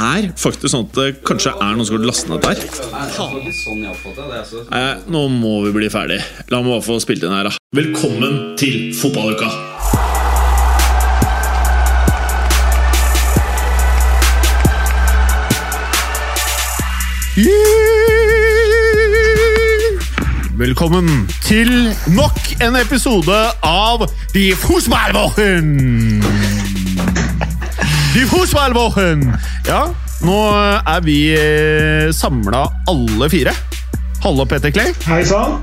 er faktisk sånn at det kanskje er noen som har lastet ned der. Nei, nå må vi bli ferdig. La meg bare få spilt inn her, da. Velkommen til fotballuka! Velkommen til nok en episode av De Fußballwochen! Die Fußballwochen! Ja, nå er vi samla alle fire. Hallo, Peter Clay. Hei sann.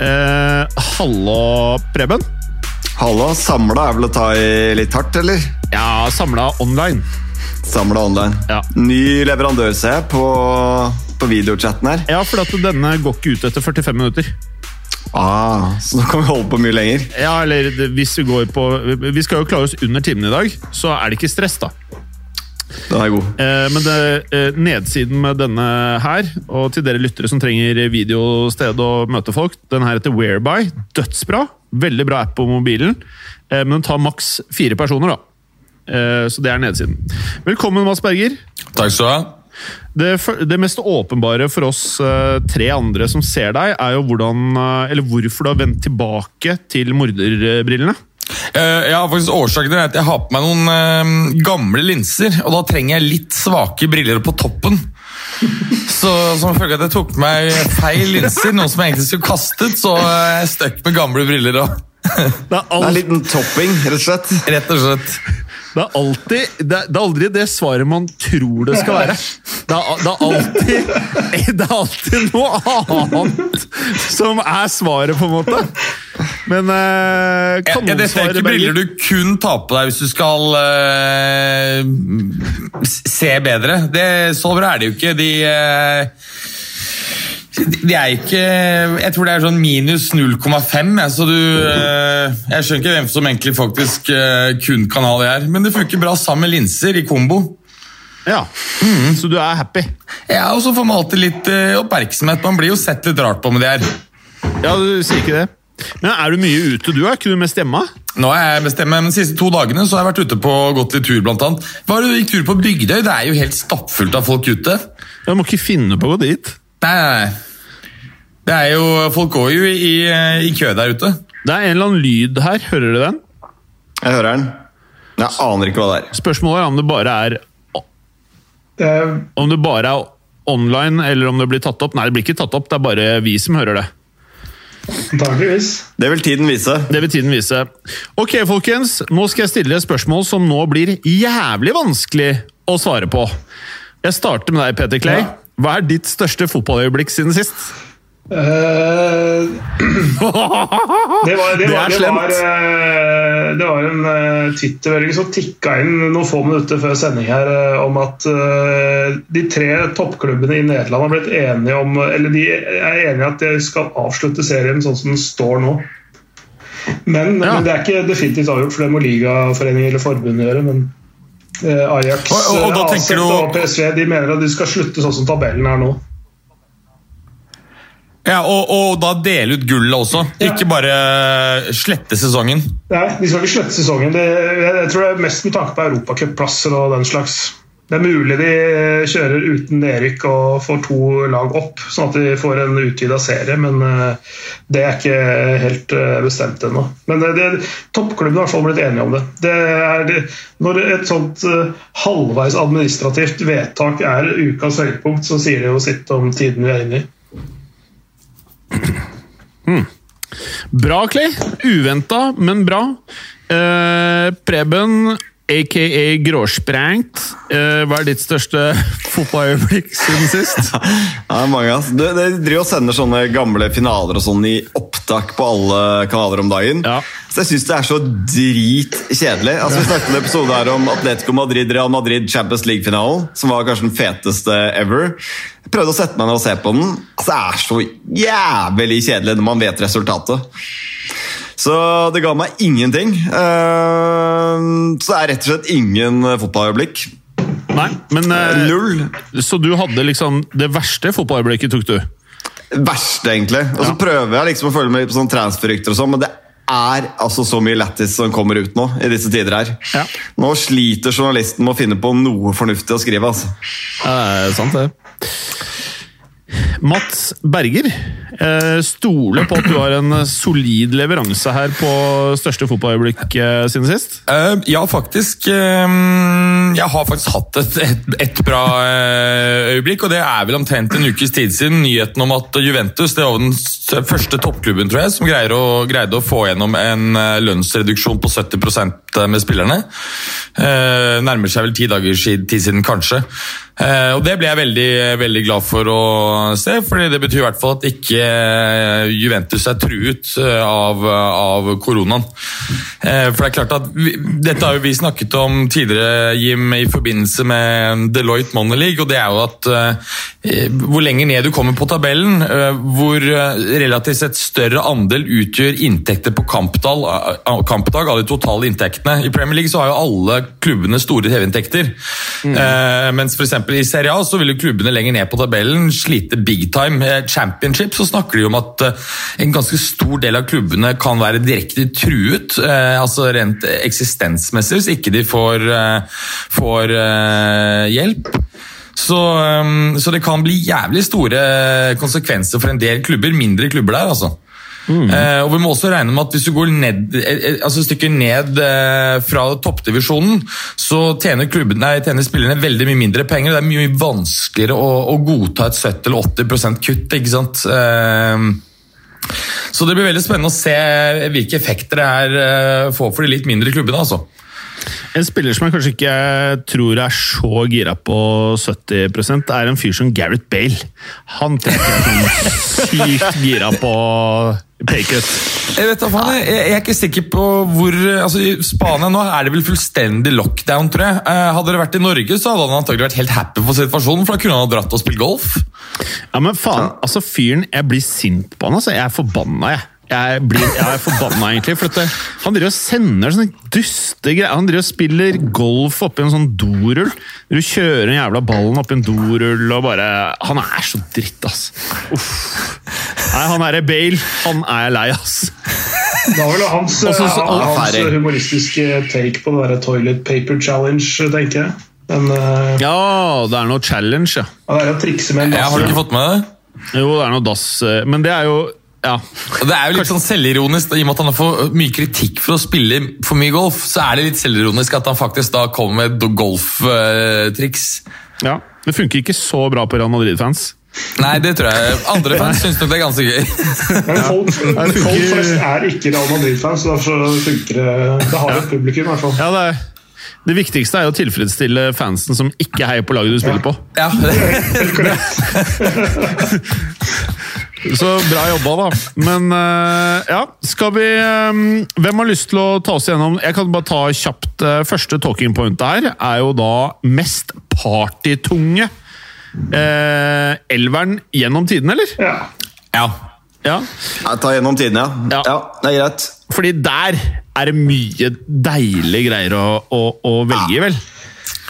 Eh, hallo, Preben. Hallo, samla er vel å ta i litt hardt, eller? Ja, samla online. Samla online. Ja. Ny leverandør, ser jeg, på, på videochatten her. Ja, for at denne går ikke ut etter 45 minutter. Ah, så nå kan vi holde på mye lenger. Ja, eller hvis vi går på Vi skal jo klare oss under timen i dag, så er det ikke stress, da. Den er god. Eh, men det, eh, nedsiden med denne her, og til dere lyttere som trenger videosted og møte folk, den her heter Whereby. Dødsbra. Veldig bra app på mobilen. Eh, men den tar maks fire personer, da. Eh, så det er nedsiden. Velkommen, Mads Berger. Takk skal du ha. Det, det mest åpenbare for oss eh, tre andre som ser deg, er jo hvordan, eh, hvorfor du har vendt tilbake til morderbrillene. Uh, ja, faktisk Årsaken er at jeg har på meg noen uh, gamle linser, og da trenger jeg litt svake briller på toppen. Så som følge av at jeg tok meg feil linser, noe som jeg egentlig skulle kastet, så jeg stuck med gamle briller òg. Det er, Det er en liten topping, rett og slett. Rett og slett. det er alltid det er, det er aldri det svaret man tror det skal være. Det er, det er, alltid, det er alltid noe annet som er svaret, på en måte. Men eh, Ja, ja, dette er ikke briller du kun tar på deg hvis du skal eh, se bedre. Det, så bra er det jo ikke. De eh, de er ikke Jeg tror det er sånn minus 0,5. Så du eh, Jeg skjønner ikke hvem som egentlig faktisk eh, kun kan ha det her. Men det funker bra sammen med linser i kombo. Ja, Så du er happy? Ja, Og så får man alltid litt eh, oppmerksomhet. Man blir jo sett litt rart på med det her. Ja, du sier ikke det. Men Er du mye ute, du? Er ikke du mest hjemme? Nå er jeg med meg, men De siste to dagene så har jeg vært ute på gått litt tur. blant annet. Var du gikk tur på Bygdøy? Det er jo helt stappfullt av folk ute. Du må ikke finne på å gå dit. Nei, nei, nei. Det er jo, Folk går jo i, i kø der ute. Det er en eller annen lyd her. Hører du den? Jeg hører den. Men jeg aner ikke hva det er. Spørsmålet er om det bare er Det om det bare er online, eller om det blir tatt opp. Nei, det blir ikke tatt opp. Det er bare vi som hører det. antageligvis. Det vil tiden vise. Det vil tiden vise. Ok, folkens. Nå skal jeg stille et spørsmål som nå blir jævlig vanskelig å svare på. Jeg starter med deg, Peter Clay. Ja. Hva er ditt største fotballøyeblikk siden sist? Eh, det var, det Det var, det var, eh, det var en uh, Twitter-melding som tikka inn noen få minutter før sending her om at de tre toppklubbene i Nederland har blitt enige om Eller de er enige at de skal avslutte serien sånn som den står nå. Men, Ja. men det er ikke definitivt avgjort, for det må ligaforeningen eller forbund gjøre. Men Ajax, Og- og- og og PSV de mener at de skal slutte sånn som tabellen er nå. Ja, og, og da dele ut gullet også. Ja. Ikke bare slette sesongen. Nei, de skal ikke slette sesongen. Det, jeg, jeg tror det er mest med tanke på europacupplasser og den slags. Det er mulig de kjører uten Erik og får to lag opp, sånn at de får en utvida serie, men eh, det er ikke helt eh, bestemt ennå. Men det, toppklubben har i hvert fall blitt enige om det. det, er, når et sånt eh, halvveis administrativt vedtak er ukas høydepunkt, så sier det jo sitt om tiden vi er inne i. Bra, Clay. Uventa, men bra. Eh, Preben, aka Gråsprengt. Eh, hva er ditt største fotballøyeblikk siden sist? Ja, mange, ass. Du, de driver og sender sånne gamle finaler og sånn i opptak på alle kanaler om dagen. Ja. Så jeg syns det er så dritkjedelig. Altså, vi snakket en episode her om Atletico Madrid, Real Madrid Champions League-finalen, som var kanskje den feteste ever. Jeg prøvde å sette meg ned og se på den. Altså, det er så jævlig kjedelig når man vet resultatet. Så det ga meg ingenting. Eh, Så det er rett og slett ingen fotballøyeblikk. Nei, men eh, Null. Så du hadde liksom Det verste fotballøyeblikket tok du? verste, egentlig. Og så Ja. prøver jeg liksom å følge med på sånn transferrykter og sånn, men det er altså så mye lættis som kommer ut nå i disse tider her. Ja. Nå sliter journalisten med å finne på noe fornuftig å skrive. altså. Er sant, det. Mats Berger, stole stoler på at du har en solid leveranse her på største fotballøyeblikk eh, siden sist? Eh, ja, faktisk. eh, jeg har faktisk hatt et, et, et bra eh, øyeblikk, og det er vel omtrent en ukes tid siden nyheten om at Juventus det var den første toppklubben tror jeg, som å, greide å få gjennom en eh, lønnsreduksjon på 70% med spillerne. Eh, nærmer seg vel ti dager tid siden, kanskje. Eh, og Det ble jeg veldig, veldig glad for å se, fordi det betyr i hvert fall at ikke eh, Juventus er truet eh, av, av koronaen. Eh, for det er klart at vi, Dette har jo vi snakket om tidligere, Jim, i forbindelse med Deloitte Money League, og det er jo at hvor lenger ned du kommer på tabellen, hvor relativt sett større andel utgjør inntekter på kampdag, kampdag av de totale inntektene. I Premier League så har jo alle klubbene store TV-inntekter. Mm. mens f.eks. i Serie A så vil jo klubbene lenger ned på tabellen slite big time. Eh, Championship så snakker de om at eh, en ganske stor del av klubbene kan være direkte truet, eh, altså rent eksistensmessig, hvis ikke de får, får hjelp. Så, så det kan bli jævlig store konsekvenser for en del klubber, mindre klubber der, altså. Eh, og vi må også regne med at Hvis du går ned, eh, eh, altså stykker ned fra toppdivisjonen, så tjener, klubben, nei, tjener spillerne veldig mye mindre penger. Det er mye vanskeligere å, å godta et 70 eller 80 kutt. ikke sant? Så det blir veldig spennende å se hvilke effekter det her får for de litt mindre klubbene. altså. En spiller som jeg kanskje ikke tror er så gira på 70% er en fyr som Gareth Bale. Han trekker jeg sånn sykt gira på paycut. Jeg vet da faen, jeg, jeg er ikke sikker på hvor altså I Spania nå er det vel fullstendig lockdown, tror jeg. Eh, hadde det vært i Norge, så hadde han antagelig vært helt happy for situasjonen, for da kunne han ha dratt og spilt golf. Ja, men faen, altså fyren Jeg blir sint på han, altså. Jeg er forbanna, jeg. Jeg, blir, jeg er forbanna, egentlig. For at det, han driver og sender sånne duste greier. Han driver og spiller golf oppi en sånn dorull. Du kjører den jævla ballen oppi en dorull og bare Han er så dritt, ass. Uff. Nei, han er Bale, han er jeg lei, ass. Det var vel hans, Også så- ja, hans humoristiske take på det der toilet paper challenge, tenker jeg. Den, uh, Ja, det er noe challenge, ja. det er å trikse med en Jeg har du ikke fått med det? Jo, det er noe dass, eh, men det er jo Ja. Og Det er jo litt sånn selvironisk, i og med at han får mye kritikk for å spille for mye golf, så er det litt selvironisk at han faktisk da kommer med golftriks. ja. Det funker ikke så bra på Real Madrid-fans. Nei, det tror jeg. Andre fans syns nok det er ganske gøy. Men folk, folk flest er ikke Real Madrid-fans, derfor funker det Det har et publikum, i hvert fall. Ja, det, er, det viktigste er jo å tilfredsstille fansen som ikke heier på laget du spiller på. Ja, korrekt. Så bra jobba, da. Men eh, ja, skal vi eh, Hvem har lyst til å ta oss gjennom Jeg kan bare ta kjapt eh, Første talking point her er jo da mest partytunge uh, elveren gjennom tiden, eller? Ja. ja. Ja. Jeg tar gjennom tiden, ja. Ja. ja. Det er greit. Fordi der er det mye deilige greier å, å, å velge i, vel?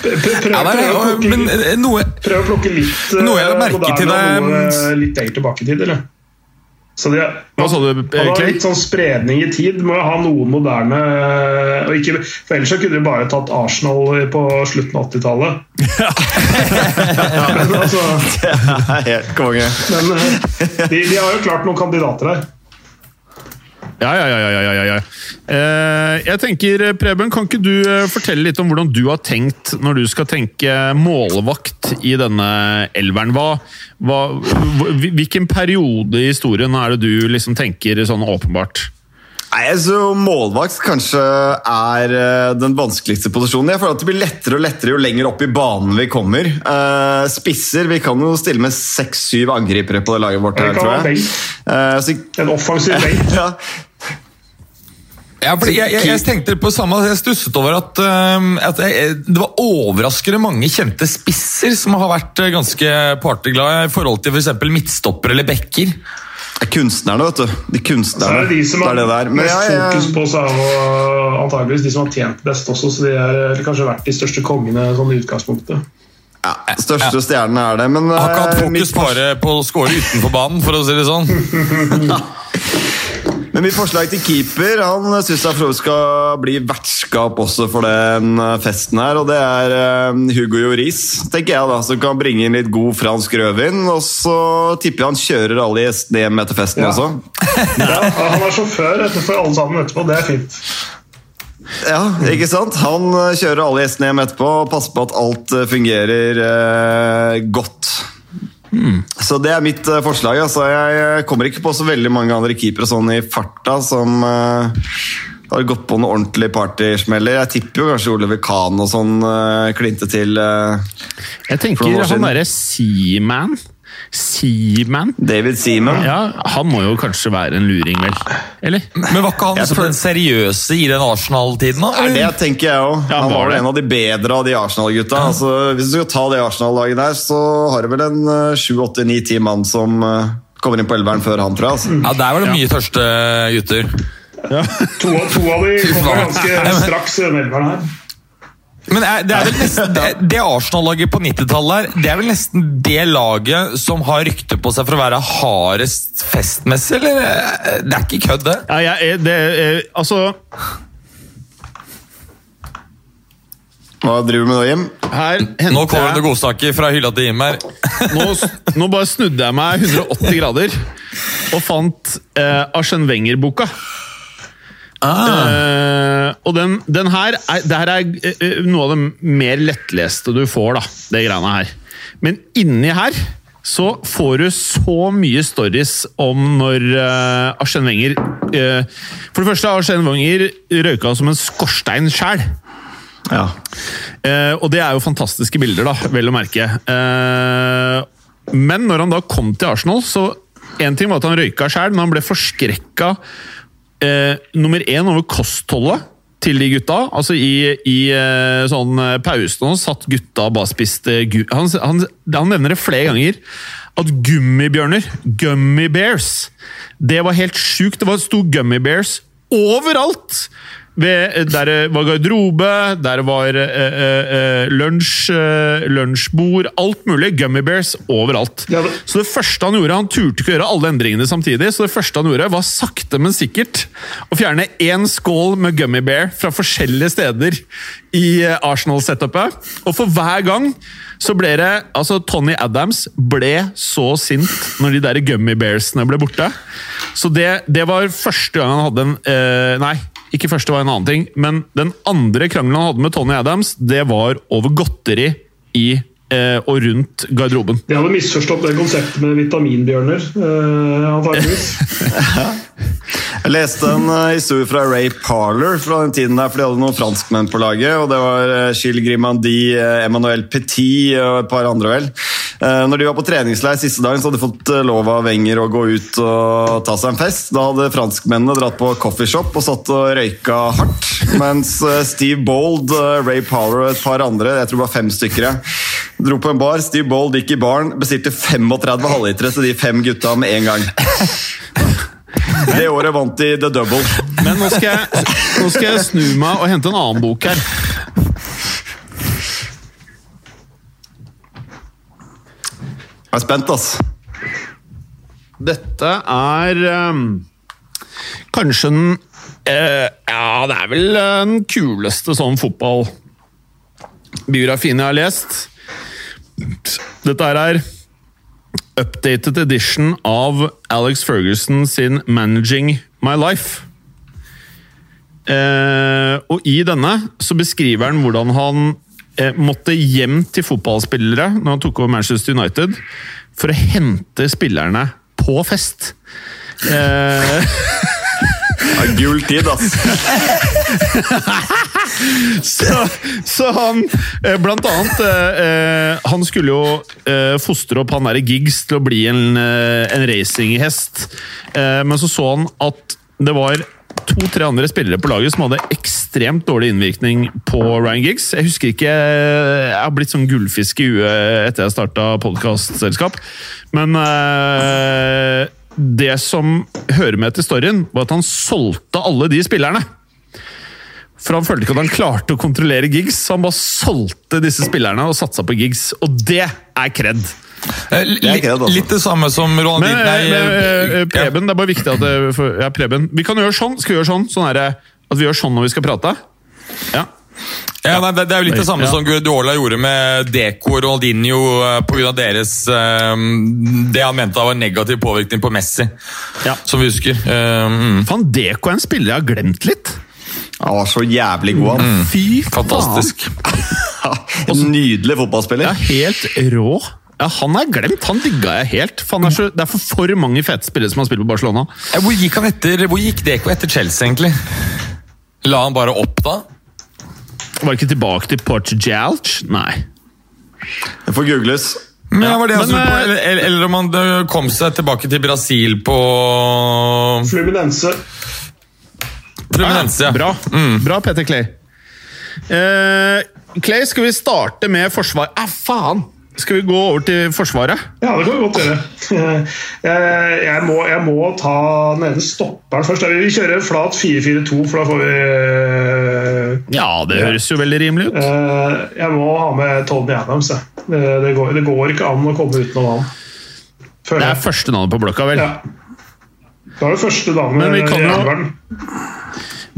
Prøv, ja er, å det, men plukke, eh, noe prøv å plukke litt eh, Noe jeg har merket til deg, noe eh, litt lenger tilbake i tid, eller? Så de, Hva sa du, Clay? litt sånn spredning i tid. Må jo ha noen moderne eh, og ikke, For ellers så kunne de bare tatt Arsenal på slutten av 80-tallet. Ja. altså, Det er helt konge. men eh, de, de har jo klart noen kandidater her. Ja, ja, ja. ja, ja, ja, ja. Eh, jeg tenker, Preben, kan ikke du eh, fortelle litt om hvordan du har tenkt når du skal tenke målvakt i denne elveren? Hva, hva, hvilken periode i historien er det du liksom tenker sånn åpenbart? Nei, så Målvakt kanskje er eh, den vanskeligste posisjonen. Jeg føler at Det blir lettere og lettere jo lenger opp i banen vi kommer. Eh, spisser Vi kan jo stille med seks-syv angripere på det laget vårt. Her, tror jeg. Eh, så, En offensiv benk. ja. Ja, fordi jeg, jeg, jeg tenkte på samme, jeg stusset over at, um, at jeg, det var overraskende mange kjente spisser som har vært uh, ganske partyglade i forhold til f.eks. For midtstopper eller backer. Det er Kunstnerne, vet du. De Så kunstnerne. er det de som har det er det mest fokus på seg, og antageligvis de som har tjent best også, så de har kanskje vært de største kongene sånn i utgangspunktet. ja, største stjernene er det, men Har ikke hatt eh, fokus bare på å score utenfor banen, for å si det sånn. Men mitt forslag til keeper Han syns Afro skal bli vertskap også for den eh, festen her. Og det er eh, Hugo Joris, tenker jeg da, som kan bringe inn litt god fransk rødvin. Og så tipper jeg han kjører alle gjestene hjem etter festen Ja. også. Ja, han er sjåfør for alle sammen etterpå, det er fint. Ja, ikke sant? Han eh, kjører alle gjestene hjem etterpå og passer på at alt fungerer eh, godt. Så det er mitt eh, forslag. Altså. Jeg kommer ikke på så veldig mange andre keepere sånn i farta som uh, har gått på noen ordentlige partysmeller. Jeg tipper jo kanskje Oliver Kahn og sånn uh, klinte til uh, Jeg tenker han derre Seaman Seaman? David Seaman. Ja, han må jo kanskje være en luring, vel? Eller? Men var ikke han Jeg den seriøse i den Arsenal-tiden? da? Det tenker jeg òg. Ja, han var var vel en av de bedre av de Arsenal-gutta. Altså, hvis du skal ta det Arsenal-laget der, så har du vel en eh, sju, åtte, ni, ti mann som eh, kommer inn på elveren før han, tror jeg. Altså. Ja, Der var det mye tørste gutter. To, to av de kommer ganske straks i elveren her. Men er, det er vel nesten Det, det Arsenal-laget på 90-tallet er, det er vel nesten det laget som har rykte på seg for å være hardest festmessig, eller? Det er ikke kødd, det. Ja, jeg, det, er, altså Hva driver du med nå, Jim? Her Nå kommer det godsaker fra hylla til Jim her. nå, nå bare snudde jeg meg 180 grader og fant eh, Arsen Wenger-boka. Eh, og den, den her er, det her er eh, eh, noe av det mer lettleste du får, da. Det greiene her. Men inni her så får du så mye stories om når uh, Arsène Wenger uh, For det første, Arsène Wenger røyka som en skorstein sjæl. Ja. Uh, og det er jo fantastiske bilder, da, vel å merke. Men når han da kom til Arsenal, så En ting var at han røyka sjæl, men han ble forskrekka eh, nummer én over kostholdet til de gutta. Altså i, i eh, sånn eh, pausen og satt gutta og bare spiste han, han, han nevner det flere ganger. At gummibjørner, gummy bears, det var helt sjukt. Det var sto gummy bears overalt! Ved, der det var garderobe, der var eh, eh, lunsj, eh, lunsjbord, alt mulig. Gummy bears overalt. Så det første han gjorde, han turte ikke å gjøre alle endringene samtidig, så det første han gjorde, var sakte, men sikkert å fjerne én skål med gummy bear fra forskjellige steder i eh, Arsenal-setupet. Og for hver gang så ble det Altså, Tony Adams ble så sint når de der gummy bearsene ble borte. Så det, det var første gang han hadde en eh, Nei, ikke første var en annen ting, men den andre krangelen han hadde med Tony Adams, det var over godteri i eh, og rundt garderoben. De hadde misforstått det konseptet med vitaminbjørner, eh, antakeligvis. Jeg leste en eh, historie fra Ray Parler fra den tiden der, for de hadde noen franskmenn på laget. og Det var uh, Gilles Grimandi, eh, Emmanuel Petit og et par andre, vel. Eh, når de var på treningsleir siste dagen, så hadde de fått eh, lov av Wenger å gå ut og ta seg en fest. Da hadde franskmennene dratt på coffeeshop og satt og røyka hardt. Mens eh, Steve Bold, Ray Power og et par andre, jeg tror det var fem stykker, dro på en bar. Steve Bold gikk i baren, bestilte 35 halvlitere til de fem gutta med en gang. Det året vant de The Double. Men nå skal, jeg, nå skal jeg snu meg og hente en annen bok her. Jeg er spent, ass. Dette er um, kanskje den uh, Ja, det er vel den kuleste sånn fotballbiografien jeg har lest. Dette her er updated edition av Alex Ferguson sin 'Managing My Life'. Uh, og i denne så beskriver han hvordan han måtte hjem til fotballspillere når han tok over Manchester United, for å hente spillerne på fest. Eh, Ja, gul tid, ass. så, så han eh, Blant annet eh, eh, Han skulle jo eh, fostre opp han derre Giggs til å bli en, eh, en racinghest. Eh, men så så han at det var to-tre andre spillere på laget som hadde ekstremt dårlig innvirkning på Ryan Giggs. Jeg husker ikke Jeg har blitt sånn gullfisk i huet etter jeg starta podkastselskap. Men eh, det som hører med til storyen, var at han solgte alle de spillerne. For han følte ikke at han klarte å kontrollere gigs, så han bare solgte disse spillerne og satsa på gigs. Og det er kred. Eh, li- Det ikke det, altså. Litt det samme som Ronald Men, Nei, men eh, ja. Preben, det er bare viktig at det, for, ja, Preben. Vi kan gjøre sånn. Skal vi gjøre sånn? sånn er det, at vi gjør sånn når vi skal prate? Ja. Ja, nei, det, det er jo litt det samme Ja. som Guardiola gjorde med Deco og Ronaldinho pga. på grunn av deres eh, Det han mente var negativ påvirkning på Messi, Ja. som vi husker. Eh, mm, Faen, Deko er en spiller jeg har glemt litt. Han var så jævlig god, han. Fy fantastisk. Faen. nydelig fotballspiller. Ja, helt rå. Ja, Han er glemt. Han digga jeg helt. Faen, det, er så, det er for, for mange fete spillere som har spilt på Barcelona. Eh, Hvor gikk han etter, hvor gikk Deco etter Chelsea, egentlig? La han bare opp, da? Var ikke tilbake til Portugalch? Nei. Det får googles. Men, ja, var det men, altså, på, eh, eller, eller- eller om han eh, kom seg tilbake til Brasil på Fluminense. Fluminense. ja. Bra. Bra, Peter Clay. Uh, Clay, skal vi starte med forsvar... Ah, faen! Skal vi gå over til Forsvaret? Ja, det kan vi godt gjøre. Jeg, må, jeg må ta den ene stopperen først. Vi kjører flat 4-4-2, for da får vi Ja, det høres jo veldig rimelig ut. eh, Jeg må ha med Tony Adams. Det, går, det går ikke an å komme uten han. annen. Det er første navnet på blokka, vel? Ja. Da er det første navnet i elveren.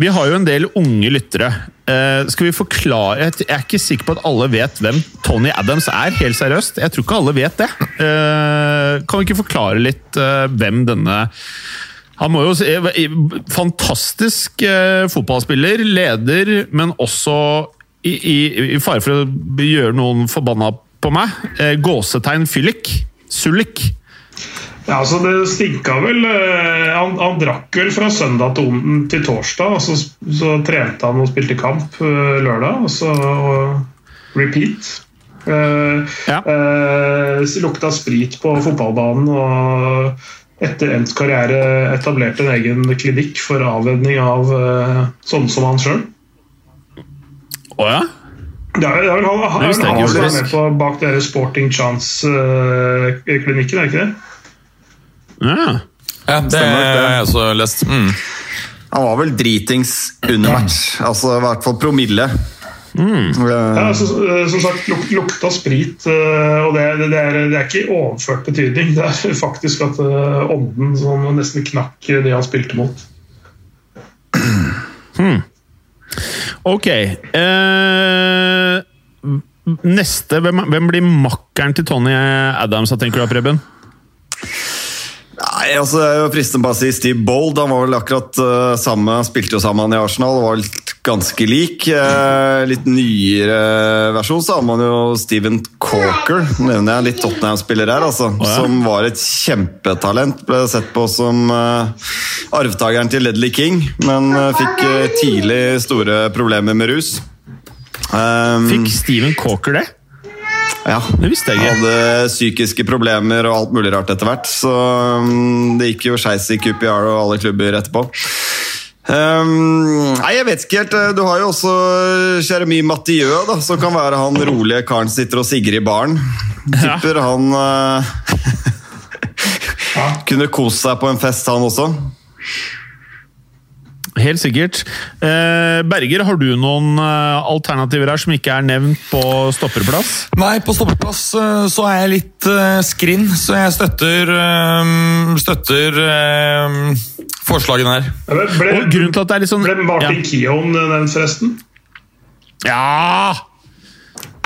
Vi har jo en del unge lyttere. Uh, skal vi forklare Jeg er ikke sikker på at alle vet hvem Tony Adams er, helt seriøst. Jeg tror ikke alle vet det. Uh, kan vi ikke forklare litt uh, hvem denne Han må jo si eh, Fantastisk fotballspiller, leder, men også i, i, i fare for å gjøre noen forbanna på meg. Gåsetegn fyllik. Sullik. Ja, altså Det stinka vel eh, han, han drakk vel fra søndag til, onden til torsdag, og så, så trente han og spilte kamp eh, lørdag, og så repeat. Uh, Ja. uh, lukta sprit på fotballbanen og etter endt karriere etablerte en egen klinikk for avvenning av uh, sånne som han sjøl. Å ja? Det er, vel han, som er med på bak dere Sporting Chance-klinikken, er det ikke det? Ja. Ja, det har jeg også lest. Mm. Han var vel dritings under match. Altså i hvert fall promille. Mm. Ja, altså, eh, som sagt, luk, lukta sprit, eh, og det, det, det, er, det er ikke i overført betydning. Det er faktisk at eh, ånden som nesten knakk det han spilte mot. Ok. Eh, neste, hvem, hvem blir makkeren til Tony Adams, tenker du, Preben? Nei, altså Det er jo fristende bare å si Steve Bold. Han var vel akkurat uh, samme, han spilte jo sammen i Arsenal og var litt ganske lik. Uh, litt nyere versjon så har man jo Steven Corker, nevner jeg litt Tottenham-spiller her, altså, ja. som var et kjempetalent. Ble sett på som uh, arvtakeren til Ledley King, men eh, fikk eh, tidlig store problemer med rus. Um, Fikk Steven Corker det? Ja. Det visste jeg ikke. Hadde psykiske problemer og alt mulig rart etter hvert. Så um, det gikk jo skeis i QPR og alle klubber etterpå. Um, nei, jeg vet ikke helt. Du har jo også Jeremy Mathieu, da, som kan være han rolige karen som sitter og sigger i baren. Ja. Tipper han uh, kunne kost seg på en fest, han også. Helt sikkert. Eh, Berger, har du noen eh, alternativer her som ikke er nevnt på stopperplass? Nei, på stoppeplass eh, så er jeg litt skrinn, så jeg støtter, støtter forslagene her. Ble, ble, Og grunnen til at det er litt sånn ble Martin ja. Keown nevnt, forresten? ja.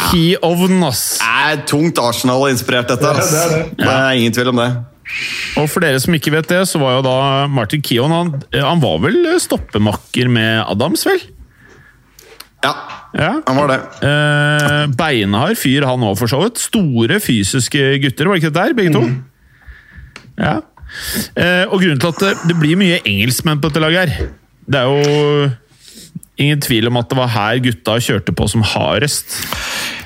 Keown, ass. Det er tungt Arsenal-inspirert, dette. Ja, ass. det er det. det er ingen tvil om det. Og for dere som ikke vet det, så var jo da Martin Keown Han, han var vel stoppemakker med Adams, vel? Ja, Ja. han var det. Eh, beinhard fyr, han òg, for så vidt. Store fysiske gutter, var det ikke det der, begge to? Ja. Eh, og grunnen til at det, det blir mye engelskmenn på dette laget her Det er jo ingen tvil om at det var her gutta kjørte på som hardest.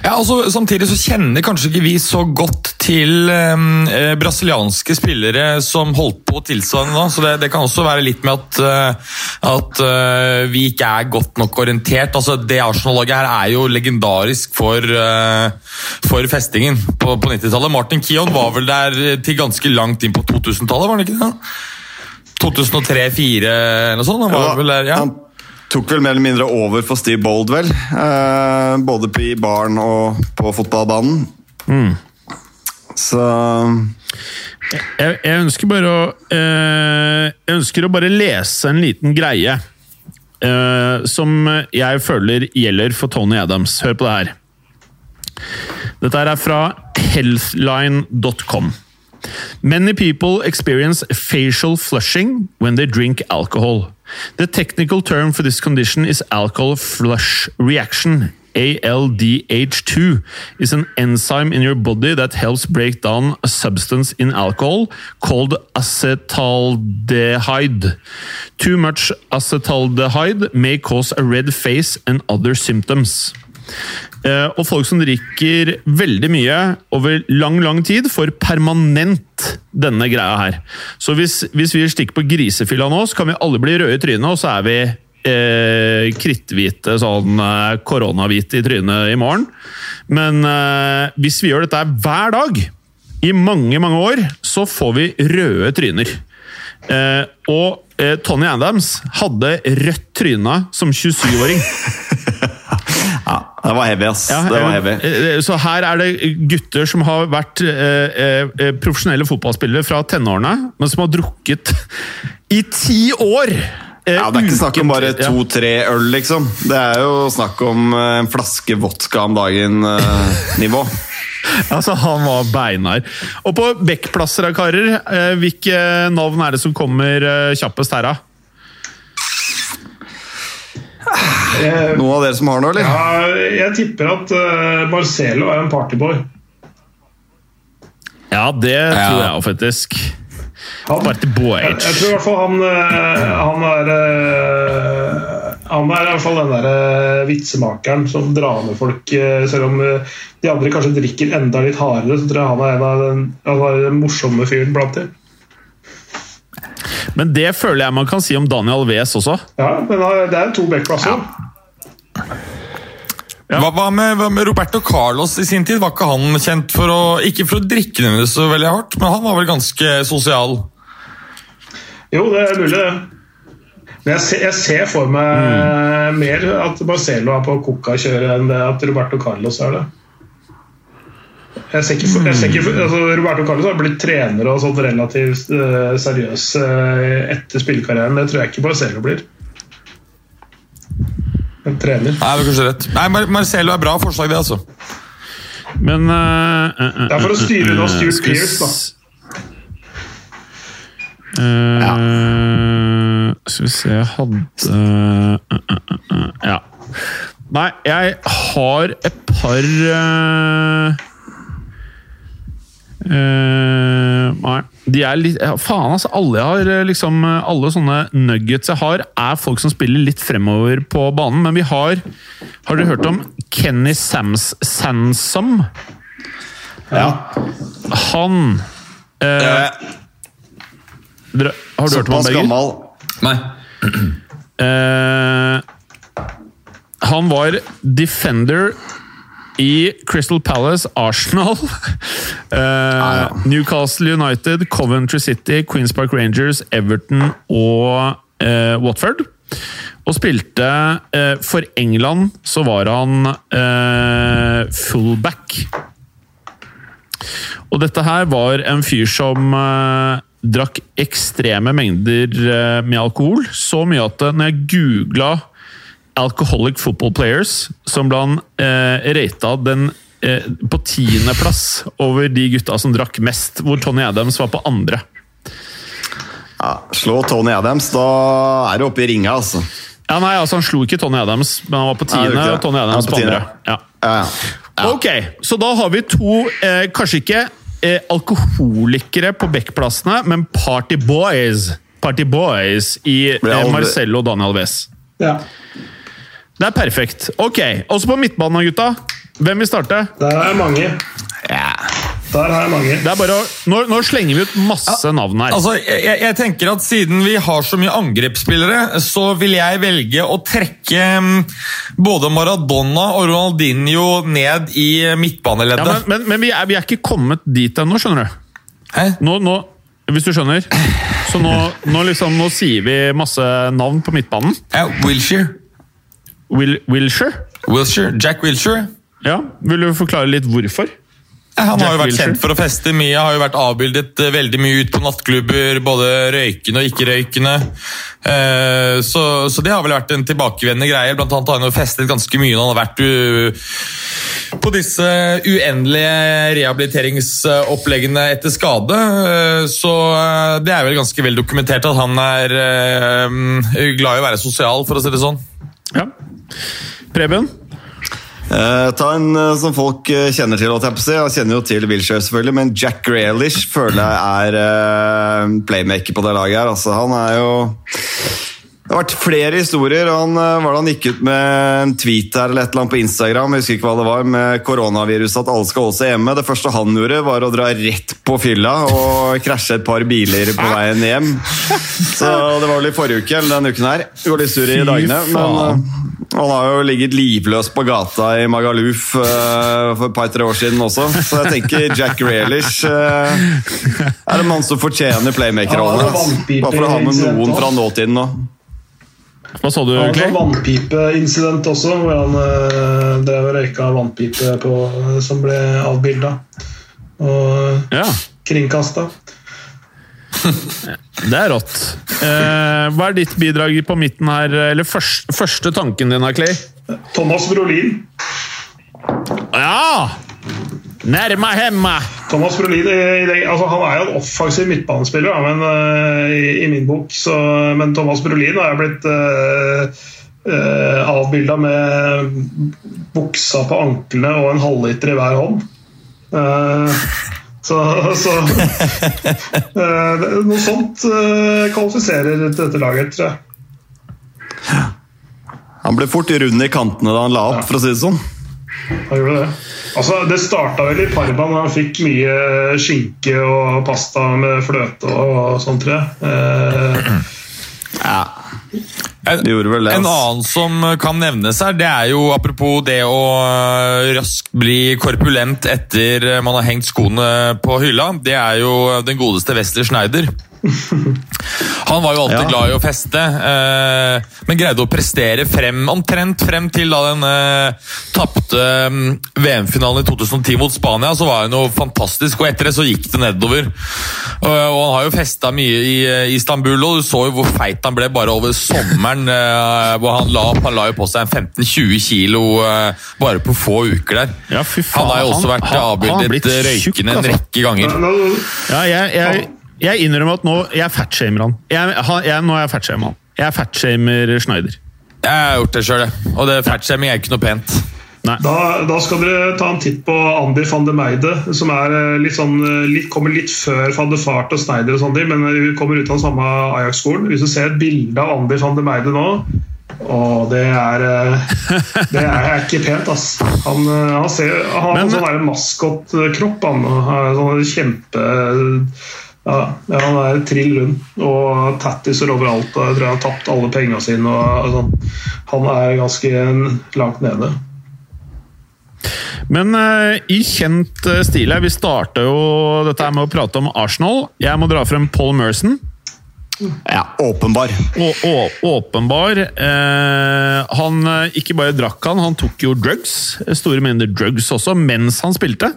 Ja, altså, Samtidig så kjenner kanskje ikke vi så godt til eh, brasilianske spillere som holdt på tilsvarende da, Så det, det, kan også være litt med at, uh, at uh, vi ikke er godt nok orientert. Altså, Det Arsenal-laget her er jo legendarisk for, uh, for festingen på, på 90-tallet. Martin Kion var vel der til ganske langt inn på 2000-tallet, var han ikke det? 2003-2004 eller noe sånt? Han var Ja, vel der, ja. Tok vel mer eller mindre over for Steve Boldwell. Eh, både på- i baren og på fotballbanen. Så Jeg, jeg ønsker bare å eh, Jeg ønsker å bare lese en liten greie eh, som jeg føler gjelder for Tony Adams. Hør på det her. Dette er fra healthline.com. Many people experience facial flushing when they drink alcohol. The technical term for this condition is alcohol flush reaction. ALDH2 is an enzyme in your body that helps break down a substance in alcohol called acetaldehyde. Too much acetaldehyde may cause a red face and other symptoms. Eh, og folk som drikker veldig mye over lang, lang tid, får permanent denne greia her. Så hvis, hvis vi stikker på grisefylla nå, så kan vi alle bli røde i trynet, og så er vi eh, kritthvite, sånn eh, koronahvite i trynet i morgen. Men eh, hvis vi gjør dette hver dag, i mange, mange år, så får vi røde tryner. Eh, og eh, Tony Adams hadde rødt tryne som 27-åring. det var heavy, ass. Ja, det var heavy. eh, Så her er det gutter som har vært eh, eh, profesjonelle fotballspillere fra tenårene, men som har drukket i ti år! Eh, Ja, Det er ikke snakk om bare to-tre øl, liksom. Det er jo snakk om eh, en flaske vodka om dagen-nivå. Altså, Han var beinar. Og på backplasser av karer, eh, hvilke navn er det som kommer eh, kjappest her, da? Jeg, Noen av dere som har noe, eller? ja, jeg tipper at eh, Marcelo er en partyboy. Ja, det tror jeg jo faktisk. Han, jeg, jeg tror i hvert fall han eh, Han er eh, Han er i hvert fall den der eh, vitsemakeren som drar med folk. eh, Selv om eh, de andre kanskje drikker enda litt hardere, så tror jeg han er en av den, han er den morsomme fyren blant dem. Men det føler jeg man kan si om Daniel Wes også. Ja, men det er to backplasser. Hva, hva, med, hva med Roberto Carlos i sin tid? Var ikke han kjent for å Ikke for å drikke nødvendigvis så veldig hardt, men han var vel ganske sosial? Jo, det er mulig, det. Men jeg ser, jeg ser for meg mer at Marcelo er på coca-kjøret enn det at Roberto Carlos er det. Jeg ser ikke, for- jeg ser ikke, for- altså Roberto Carlos har blitt trener og sånn relativt uh, seriøs uh, etter spillekarrieren. Det tror jeg ikke Marcelo blir. En trener. Nei, det er kanskje rett. Nei, Mar Marcelo er bra forslag, det, altså. Men uh, Det er for å styre unna eh, Stuart Pearce, da. Eh, Skal vi se Jeg hadde Ja. Nei, jeg har et par eh, eh, Nei. De er litt ja, Faen, altså. Alle jeg har eh, liksom Alle sånne nuggets jeg har, er folk som spiller litt fremover på banen. Men vi har Har dere hørt om Kenny Sams Sansom? Ja. Han uh, dere, Har du hørt om han, Såpass Berger? gammel. Nei. Uh, han var defender i Crystal Palace, Arsenal, eh, Newcastle United, Coventry City, Queens Park Rangers, Everton og uh, Watford. Og spilte uh, For England så var han fullback. Og dette her var en fyr som drakk ekstreme mengder med alkohol. Så mye at når jeg googla 'Alcoholic Football Players', som ble han eh, rata den eh, på tiendeplass over de gutta som drakk mest, hvor Tony Adams var på andre. Ja, slå Tony Adams, da er du oppe i ringa, altså. Ja, nei, altså Han slo ikke Tony Adams, men han var på tiende, og. Tony Adams på på andre. Ja. Ja, ja. Ok, så da har vi to eh, Kanskje ikke eh, alkoholikere på backplassene, men party boys. Party boys i eh, Marcello og Daniel Wes. Ja. Det er perfekt. Ok, Også på midtbanen, gutta. Hvem vil starte? Der er mange. Ja. Der er mange. Det er bare å, nå, nå slenger vi ut masse navn her. Altså, jeg, jeg tenker at Siden vi har så mye angrepsspillere, så vil jeg velge å trekke mm, både Maradona og Ronaldinho ned i Ja, men men, men vi, er, vi er ikke kommet dit ennå, skjønner du. Hæ? Nå, nå, hvis du skjønner. Så nå, nå, liksom, nå sier vi masse navn på midtbanen. Ja, Wilshere. Will, Wilshire? Wilshire. Jack Wilshire. Ja, Vil du forklare litt hvorfor? Han har jo vært kjent for å feste mye, har jo vært avbildet eh, veldig mye ut på nattklubber, både røykende og ikke-røykende. Eh, Så, så det har vel vært en tilbakevendende greie. Blant annet har han jo festet ganske mye når han har vært u, på disse uendelige rehabiliteringsoppleggene etter skade. Eh, Så eh, det er vel ganske vel dokumentert at han er eh, glad i å være sosial, for å si det sånn. Ja. Preben? Eh, ta en eh, som folk eh, kjenner til. Jeg kjenner jo til Wilshere, selvfølgelig, men Jack Grealish føler jeg er eh, playmaker på det laget. her. Altså, han er jo Det har vært flere historier. Han, eh, var det han gikk ut med en tweet her eller et eller annet på Instagram jeg husker ikke hva det var, med koronaviruset, at alle skal holde seg hjemme. Det første han gjorde, var å dra rett på fylla og krasje et par biler på veien hjem. Så Det var vel i forrige uke eller denne uken her. Det går litt sur i Fy dagene. men... eh, han har jo ligget livløs på gata i Magaluf eh, for et par-tre år siden også, så jeg tenker Jack Grealish eh, er en mann som fortjener playmaker-rollen. Altså. Bare for å ha med noen fra nåtiden nå. Hva sa du, Han Clay? en vannpipeincident også, hvor han øh, drev og røyka vannpipe på, som ble avbilda og Ja, kringkasta. det er rått. Eh, hva er ditt bidrag på midten her? Eller første, første tanken din, her, Clay? Thomas Brolin. Ja! Nærma hemma! Thomas Brolin altså Han er jo en offensiv midtbanespiller, da, men, uh, i, i min bok. Så, men Thomas Brolin har jeg blitt uh, avbilda med buksa på anklene og en halvliter i hver hånd. Uh, så så eh, Noe sånt eh, kvalifiserer til dette laget, tror jeg. Han ble fort rund i kantene da han la opp, for å si det sånn. Han gjorde det. Altså, det starta vel i Parma da han fikk mye skinke og pasta med fløte og sånt, tror jeg. Eh, Ja, En, det vel det. en annen som kan nevnes her, det er jo apropos det å øh, raskt bli korpulent etter man har hengt skoene på hylla, det er jo den godeste Wesley Schneider. Han var jo alltid Ja. glad i å feste, eh, men greide å prestere frem, omtrent frem til da den eh, tapte mm, VM-finalen i 2010 mot Spania. Så var han jo fantastisk, og etter det så gikk det nedover. Og, og han har jo festa mye i eh, Istanbul, og du så jo hvor feit han ble bare over sommeren. Eh, hvor Han la, han la jo på seg en 15-20 kilo eh, bare på få uker der. Ja, fy faen, han har jo også vært avbildet røykende en altså. rekke ganger. Ja, jeg, jeg, jeg innrømmer at nå Jeg fatshamer han. Jeg, han- jeg, nå er jeg fatshamer han. Jeg fatshamer Schneider. Jeg har gjort det sjøl, og det fatshaming er ikke noe pent. Nei. da, da skal dere ta en titt på Andy van de Meide, som er eh, litt sånn, eh, litt, kommer litt før van de Fart og Schneider, og sånne men hun kommer ut av den samme Ajax-skolen. Hvis du ser et bilde av Andy van de Meide nå å, det er eh, Det er ikke pent, ass. Han, eh, han, ser, han har Men- en sånn maskotkropp. Han og har sånn kjempe ja, han er trill rund og tattiser overalt. og Jeg tror han har tapt alle pengene sine. Og, sånn. Han er ganske langt nede. Men uh, i kjent uh, stil her, vi starta jo dette med å prate om Arsenal. Jeg må dra frem Paul Merson. Ja, åpenbar. Å, å, åpenbar. Eh, han eh, ikke bare drakk han, han tok jo drugs. Store mengder drugs også, mens han spilte.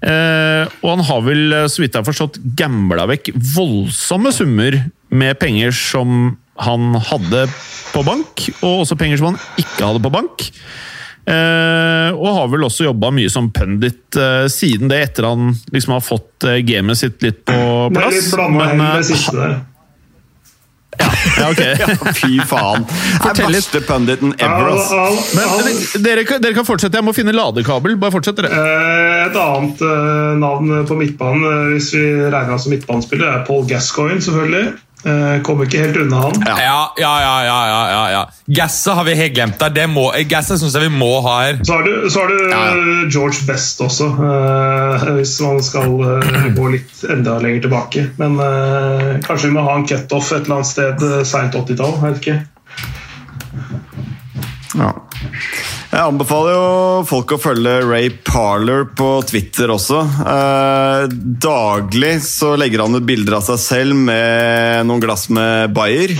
Eh, og han har vel, eh, så vidt jeg har forstått, gambla vekk voldsomme summer med penger som han hadde på bank, og også penger som han ikke hadde på bank. Eh, og har vel også jobba mye som pundit eh, siden det, etter han liksom har fått eh, gamet sitt litt på plass. Det er litt blanda Men, hen eh, det siste der. Ja, ok. Fy faen. Fortell litt. verste punditen ever, ass. Men dere, kan- dere kan fortsette. Jeg må finne ladekabel. Bare fortsett, dere. Eh, Et annet eh, navn på midtbanen, eh, hvis vi regner han som midtbanespiller, er Paul Gascoigne, selvfølgelig. Eh, Kommer ikke helt unna han. Ja, ja, ja, ja, ja, ja, ja. Gasset har vi helt glemt der. Det må, Gasset syns jeg vi må ha her. Så har du, så har du Ja, George Best også, eh, hvis man skal eh, gå litt enda lenger tilbake. Men eh, kanskje vi må ha en cutoff et eller annet sted uh, seint 80-tall. jeg vet ikke. Ja. Jeg anbefaler jo folk å følge Ray Parler på Twitter også. Eh, daglig så legger han ut bilder av seg selv med noen glass med Bayer.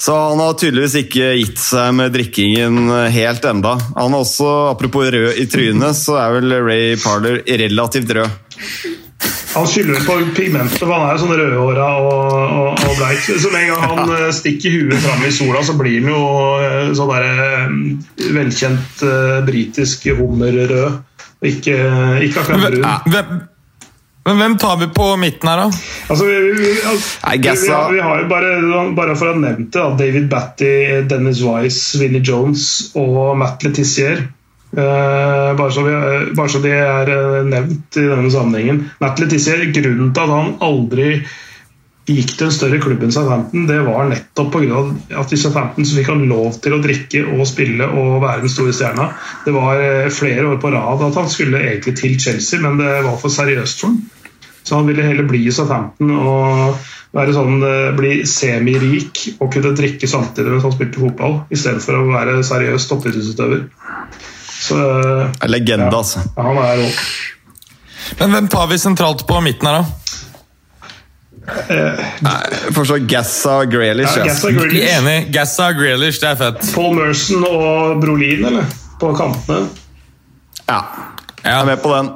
Så han har tydeligvis ikke gitt seg med drikkingen helt enda. Han er også, Apropos rød i trynet, så er vel Ray Parler relativt rød. Han skylder på pigmentet, for han er jo sånn rødhåra og, og, og bleik. Så med en gang han ja. stikker huet fram i sola, så blir han jo eh, sånn der eh, velkjent eh, britisk hummerrød. Ikke, ikke akkurat brun. Hvem, men hvem tar vi på midten her, da? Altså, vi, vi, vi, altså, vi, vi, har, vi har jo bare, bare for å ha nevnt det, David Batty, Dennis Wise, Vinnie Jones og Matt Letizier. Eh, bare, så vi, bare så de er uh, nevnt i denne sammenhengen. Natalie Tissier, Grunnen til at han aldri gikk til en større klubb enn Southampton, det var nettopp pga. at i Southampton så fikk han lov til å drikke og spille og være den store stjerna. Det var flere år på rad at han skulle egentlig til Chelsea, men det var for seriøst for ham. Så han ville heller bli i Southampton og være sånn, bli semirik og kunne drikke samtidig mens han spilte fotball, istedenfor å være seriøs toppidrettsutøver. Så eh, Legende, ja, altså. han er rå. Men hvem tar vi sentralt på midten her, da? Uh, forstår Gassa Graylish. Ja, Ja, Gassa Grealish, Enig. Gassa Grealish, det er fett. Paul Merson og Brolin, eller? På kantene. ja. Jeg er med på den.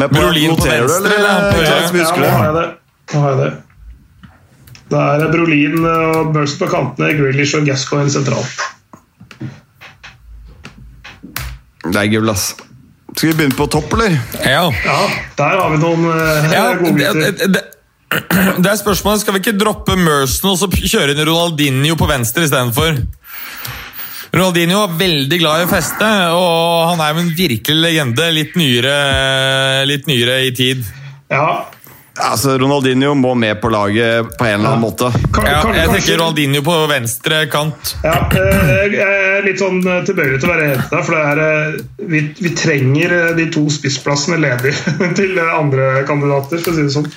Med på Brolin på venstre, eller eller? Ja, nå har jeg det. Nå har jeg det. Da er det Brolin og Merson på kantene, Grealish og Gascoigne sentralt. Det er gull, ass. Skal vi begynne på topp, eller? Ja. Ja, der har vi noen uh, Ja, det, det er spørsmålet, Skal vi ikke droppe Merson og så kjøre inn Ronaldinho på venstre istedenfor? Ronaldinho er veldig glad i å feste, og han er jo en virkelig legende. Litt nyere, litt nyere i tid. Ja, Altså, Ronaldinho må med på laget på en eller annen måte. kan, Ja, jeg tenker Ronaldinho på venstre kant. Ja, eh, jeg er litt sånn eh, tilbøyelig til å være enig der, for det er, eh, vi, vi trenger eh, de to spissplassene ledig til eh, andre kandidater, for å si det sånn.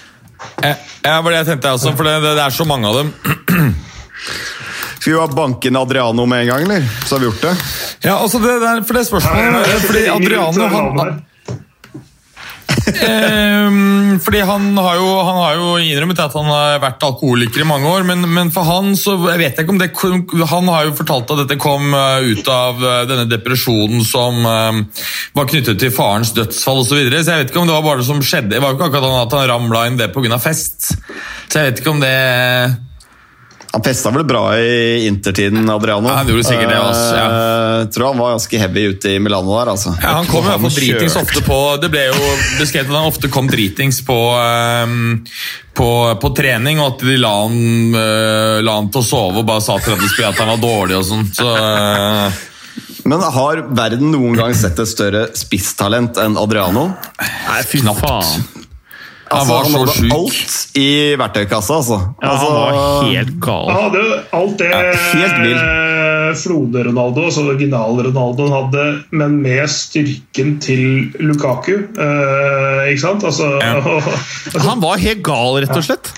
Ja, var det jeg tenkte jeg også, for det, det, er så mange av dem. Skal vi bare banke inn Adriano med en gang, eller? Så har vi gjort det. Ja, altså det der, for det spørsmålet Fordi Adriano han, Ehm, fordi han har, jo, han har jo innrømmet at han har vært alkoholiker i mange år, men, men for han så jeg vet ikke om det Han har jo fortalt at dette kom eh, ut av eh, denne depresjonen som eh, var knyttet til farens dødsfall osv. Så, videre, så jeg vet ikke om det var bare det som skjedde. Det var jo ikke akkurat at han ramla inn det pga. fest. Så jeg vet ikke om det Han festa vel bra i intertiden, Adriano. Ja, han gjorde sikkert det, også, ja. Jeg tror han var ganske heavy ute i Milano der, altså. Ja, Han kom i hvert fall dritings ofte på Det ble jo beskrevet at han ofte kom dritings på, ehm, på, på trening, og at de la han, eh, la han til å sove og bare sa til at at han var dårlig og sånn. Så eh, Men har verden noen gang sett et større spisstalent enn Adriano? Nei, fy Knapt. Faen. han var så hadde sjuk. alt i verktøykassa, altså. Ja, altså han var helt gal. Han hadde alt det ja, eh, Flode-Ronaldo, altså original-Ronaldo, hadde, men med styrken til Lukaku. eh, ikke sant? Altså, Ja. altså Han var helt gal, rett og slett.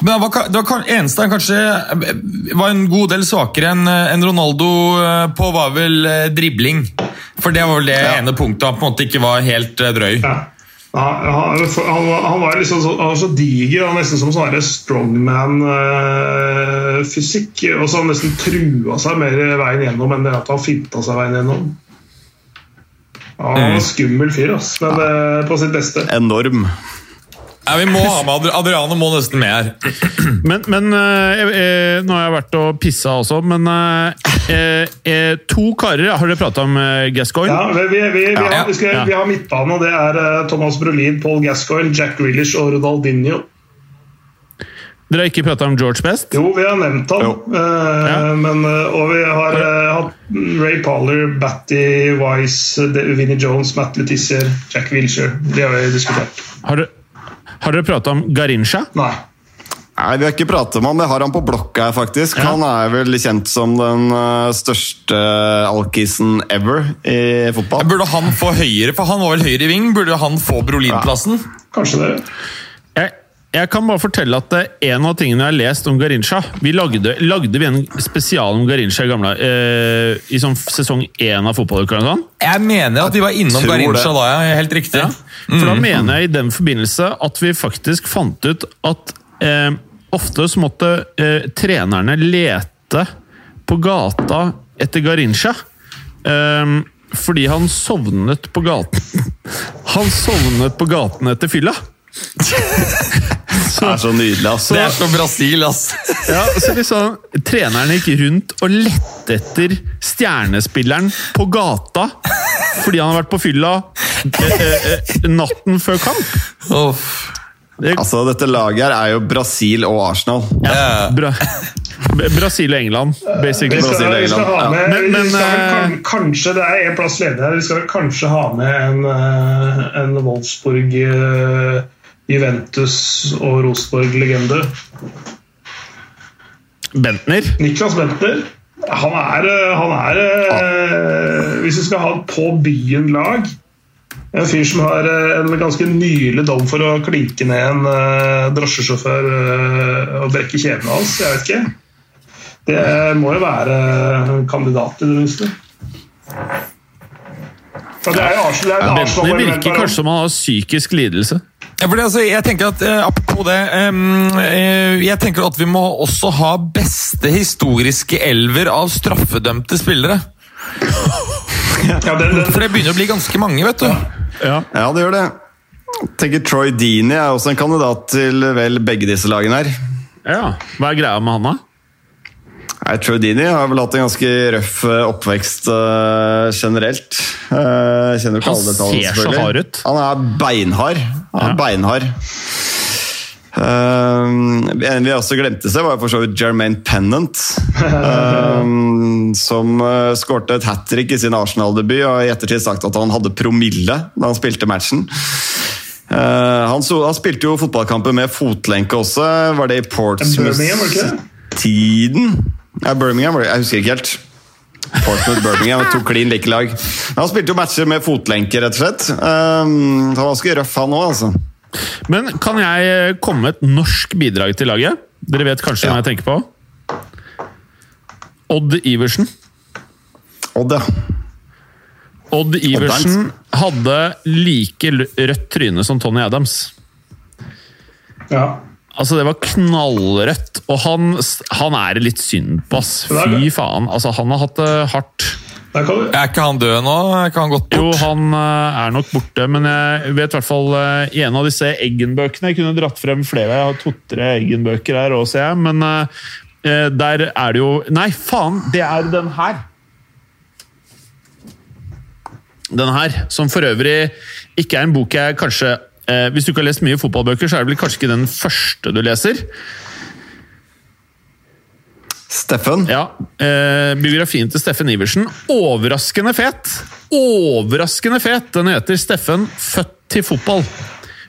Men han var, det var eneste han kanskje eh, var en god del svakere enn en Ronaldo eh, på, var vel eh, dribling. For det var vel det ene punktet han på en måte ikke var helt eh, drøy. Ja. Han, han, han, var- liksom så, han var så diger, han var nesten som sånn strongman-fysikk. og så han nesten trua seg mer veien gjennom enn det at han finta seg veien gjennom. Ja, han var en skummel fyr, ass, men eh, på sitt beste. Enorm. Ja, vi må ha med Adriano må nesten med her. Men, men eh, eh, Nå har jeg vært og pissa også, men eh, eh, eh, To karer har dere prata om Gascoigne. Ja, vi, vi, vi, Ja, har, vi, skal, ja. vi har midtbane, og det er Thomas Brolin, Paul Gascoigne, Jack Grealish og Rodaldinho. Dere har ikke prata om George Best? Jo, vi har nevnt han, eh, Ja. men, og vi har eh, hatt Ray Poller, Batty Wise, Vinnie Jones, Matt Letizier, Jack Wilshere. Det har vi diskutert. Har dere, har dere prata om Garincha? Nei. Nei, Vi har ikke pratet om han, jeg har han på blokka her, faktisk. Han er vel kjent som den eh, største alkisen ever i fotball. Burde han få høyere, for han var vel høyre i ving? Burde han få Brolin-plassen? Kanskje det. Jeg, jeg kan bare fortelle at eh, en av tingene jeg har lest om Garincha Vi lagde, lagde vi en spesial om Garincha i gamle eh, I sånn sesong én av Fotballuka. eller noe sånt? Jeg mener at vi var innom Garincha det. da, ja. Helt riktig. Ja. For da mener jeg i den forbindelse at vi faktisk fant ut at eh, ofte så måtte eh, trenerne lete på gata etter Garincha. Eh, fordi han sovnet på gaten. Han sovnet på gaten etter fylla. Det er så nydelig, ass. Det er så Brasil, ass! Ja, så liksom, Treneren gikk rundt og lette etter stjernespilleren på gata fordi han har vært på fylla eh, eh, eh, natten før kamp. Oh. Det, Altså, Dette laget her er jo Brasil og Arsenal. Ja. bra. Brasil og England, basically. Vi skal, vi skal ha med, Men- men, vi skal vel kan, Kanskje det er en plass ledig her. Vi skal vel kanskje ha med en, en Wolfsburg, Juventus og Rosenborg-legende. Bentner. Niklas Bentner. Han er, eh, han er eh, Hvis vi skal ha et på byen-lag En fyr som har eh, en ganske nylig dom for å klinke ned en drosjesjåfør og brekke kjevene hans. Jeg vet ikke. Det må jo være kandidat, i det minste. Ja, det er jo Arsenal, det er Arsenal-element virker kanskje som han har psykisk lidelse. Ja, fordi, altså, jeg tenker at, eh, Apropos det eh, Jeg tenker at vi må også ha beste historiske elver av straffedømte spillere. Ja, den, den, For det begynner å bli ganske mange, vet du. Ja. Ja, det gjør det. Jeg tenker Troy Deeney er også en kandidat til vel begge disse lagene her. ja. Hva er greia med han, da? Nei, Trudini har vel hatt en ganske røff eh, oppvekst uh, generelt. Uh, kjenner ikke Han alle detaljene, ser så hard ut. Han er beinhard. Han er Ja. beinhard. Eh, en vi også glemte seg, var for så vidt Jermaine Pennant. eh, som uh, skårte et hat trick i sin Arsenal-debut og i ettertid sagt at han hadde promille da han spilte matchen. Uh, han, så, han spilte jo fotballkamper med fotlenke også. Var det i Portsmouth? Ja, Birmingham var det, jeg husker ikke helt. Portsmouth Birmingham, to klin like lag. Men han spilte jo matcher med fotlenke, rett og slett. Um, han var ganske røff, han òg, altså. Men kan jeg eh, komme med et norsk bidrag til laget? Dere vet kanskje hvem Ja. jeg tenker på? Odd Iversen. Odd, ja. Odd Iversen hadde like rødt tryne som Tony Adams. ja. Altså, det var knallrødt, og han, han er det litt synd på, ass. Fy faen. Altså, han har hatt det hardt. Er ikke han død nå? Er ikke han gått bort? Jo, han eh, er nok borte, men jeg vet i hvert fall eh, i en av disse Eggen-bøkene Jeg kunne dratt frem flere. Jeg har to-tre Eggen-bøker her òg, ser jeg. Men eh, eh, der er det jo Nei, faen! Det er den her. Den her, som for øvrig ikke er en bok jeg kanskje eh, Hvis du ikke har lest mye fotballbøker, så er det vel kanskje ikke den første du leser. Steffen. Ja, eh, Biografien til Steffen Iversen. Overraskende fet! Overraskende fet! Den heter 'Steffen født til fotball'.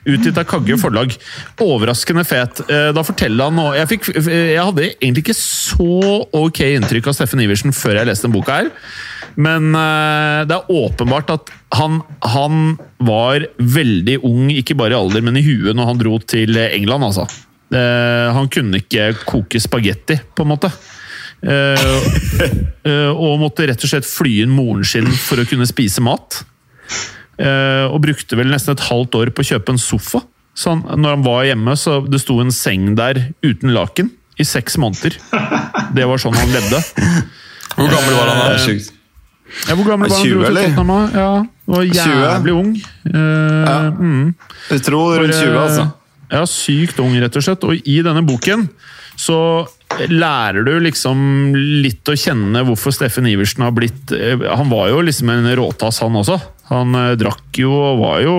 Utgitt av Kagge forlag. Overraskende fet. Eh, da forteller han jeg, fikk, jeg hadde egentlig ikke så ok inntrykk av Steffen Iversen før jeg leste denne boka her. Men eh, det er åpenbart at han, han var veldig ung, ikke bare i alder, men i huet når han dro til England, altså. Eh, han kunne ikke koke spagetti, på en måte. Eh, eh, og måtte rett og slett fly inn moren sin for å kunne spise mat. Eh, og brukte vel nesten et halvt år på å kjøpe en sofa. Så han, når han var hjemme, så det sto en seng der uten laken i seks måneder. Det var sånn han levde. Hvor gammel var han da, da? Ja, hvor gammel var han? 20, dro til eller? Ja, var 20. jævlig ung. Eh, Ja. mm. Jeg tror rundt 20, altså. Ja, sykt ung, rett og slett. Og i denne boken så lærer du liksom litt å kjenne hvorfor Steffen Iversen har blitt eh, Han var jo liksom en råtass, han også. Han eh, drakk jo og var jo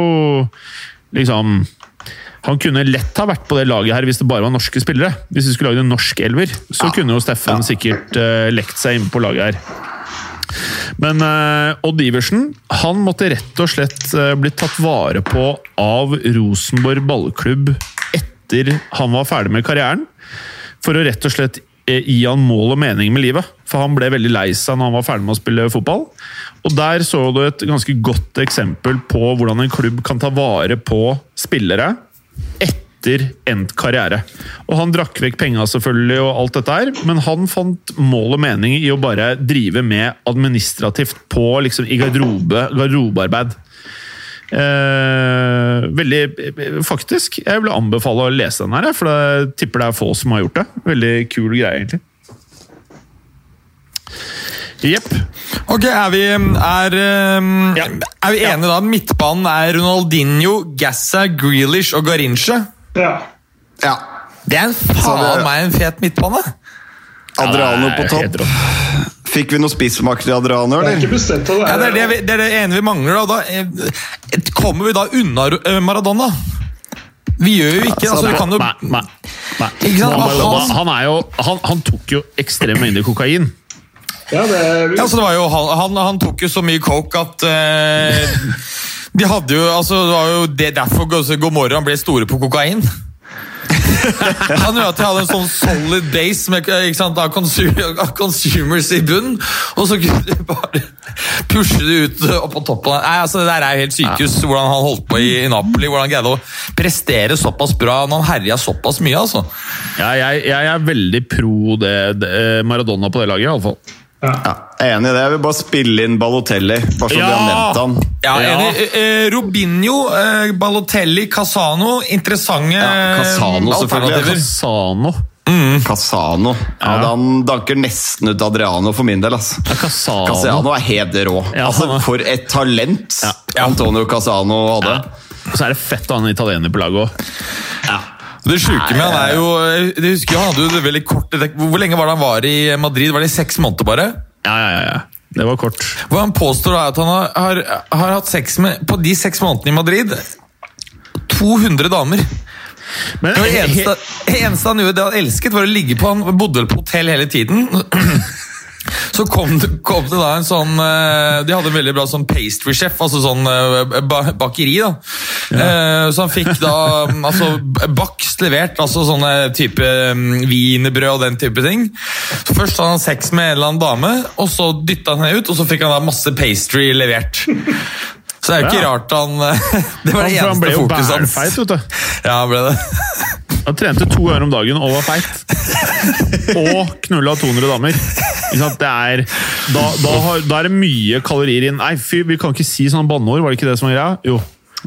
liksom han kunne lett ha vært på det laget her hvis det bare var norske spillere. Hvis vi skulle lagd en norsk elver, så kunne jo Steffen sikkert uh, lekt seg inn på laget her. Men eh, Odd Iversen han måtte rett og slett eh, bli tatt vare på av Rosenborg ballklubb etter han var ferdig med karrieren, for å rett og slett eh, gi han mål og mening med livet. For han ble veldig lei seg når han var ferdig med å spille fotball. Og der så du et ganske godt eksempel på hvordan en klubb kan ta vare på spillere etter endt karriere. Og Han drakk vekk penga selvfølgelig, og alt dette her, men han fant mål og mening i å bare drive med administrativt på liksom, i garderobe, garderobearbeid. Eh, veldig Faktisk, jeg vil anbefale å lese den her, for jeg tipper det er få som har gjort det. Veldig kul greie, egentlig. Jepp. Ok, er vi, er, um, Ja. er vi enige da? Midtbanen er Ronaldinho, Gassa, Grealish og Garinche. Ja. Ja. Det er en faen det- meg en fet midtbane! Adriano på er topp. Fikk vi noe spissmakt i Adriano, Det er ikke bestemt av det. Ja, det, er det, det er det ene vi mangler. Da. da eh, kommer vi da unna eh, Maradona? Vi gjør jo ikke altså, kan jo, Nei, nei, nei. Ikke sant? Han- han, er jo, han, han tok jo ekstrem mengde kokain. Ja, det Ja, altså, det var jo, han, han, tok jo så mye coke at eh, De hadde jo altså, Det var jo det derfor Gomorran ble store på kokain. Han gjorde at de hadde en sånn solid base med sant, av, consu- consumers i bunnen, og så kunne de bare pushe det ut opp på toppen. Nei, altså, Det der er jo helt sykehus, hvordan han holdt på i, i Napoli. Hvordan han greide å prestere såpass bra når han herja såpass mye. altså. Ja, jeg, jeg er veldig pro det, det, Maradona på det laget, iallfall. Ja, er enig i det. Jeg vil bare spille inn Balotelli, bare så Ja! du har nevnt han. Ja, Ja. enig. Eh, eh, Robinho, eh, Balotelli, Casano. Interessante Ja, Casano, eh, selvfølgelig. Casano. Casano. Ja, Han danker nesten ut Adriano for min del. altså. Ja, Casano. Casano er helt rå. Ja, altså, for et talent Ja. Antonio Casano hadde. Og så er det fett å ha en italiener på laget òg. Det sjuke med han er jo eh, Jeg husker jo Han hadde jo det veldig kort Hvor lenge var det han var i Madrid? Var det i seks måneder bare? Ja, ja, ja, ja. Det var kort. Hva han påstår da at han har, har, har hatt sex med På de seks månedene i Madrid 200 damer. Men Det eneste, det eneste han gjorde, det han elsket, var å ligge på Han bodde vel på hotell hele tiden. Så kom det, kom det da en sånn eh, De hadde en veldig bra sånn pastry-sjef, altså sånn eh, bakeri. da. Ja. Så han fikk da altså bakst levert, altså sånne type mm, wienerbrød og den type ting. Så Først hadde han sex med en eller annen dame, og så dytta han henne ut, og så fikk han da masse pastry levert. Så det er jo ikke Ja. rart han Det var han, det hans. han ble eneste jo fokuset bælfeit, vet du. Ja, han ble det. Han trente to ganger om dagen og var feit. Og knulla 200 damer. Det er, da, da, har, da er det mye kalorier inn. Nei, fy, vi kan ikke si sånne banneord, var det ikke det som var greia? Jo.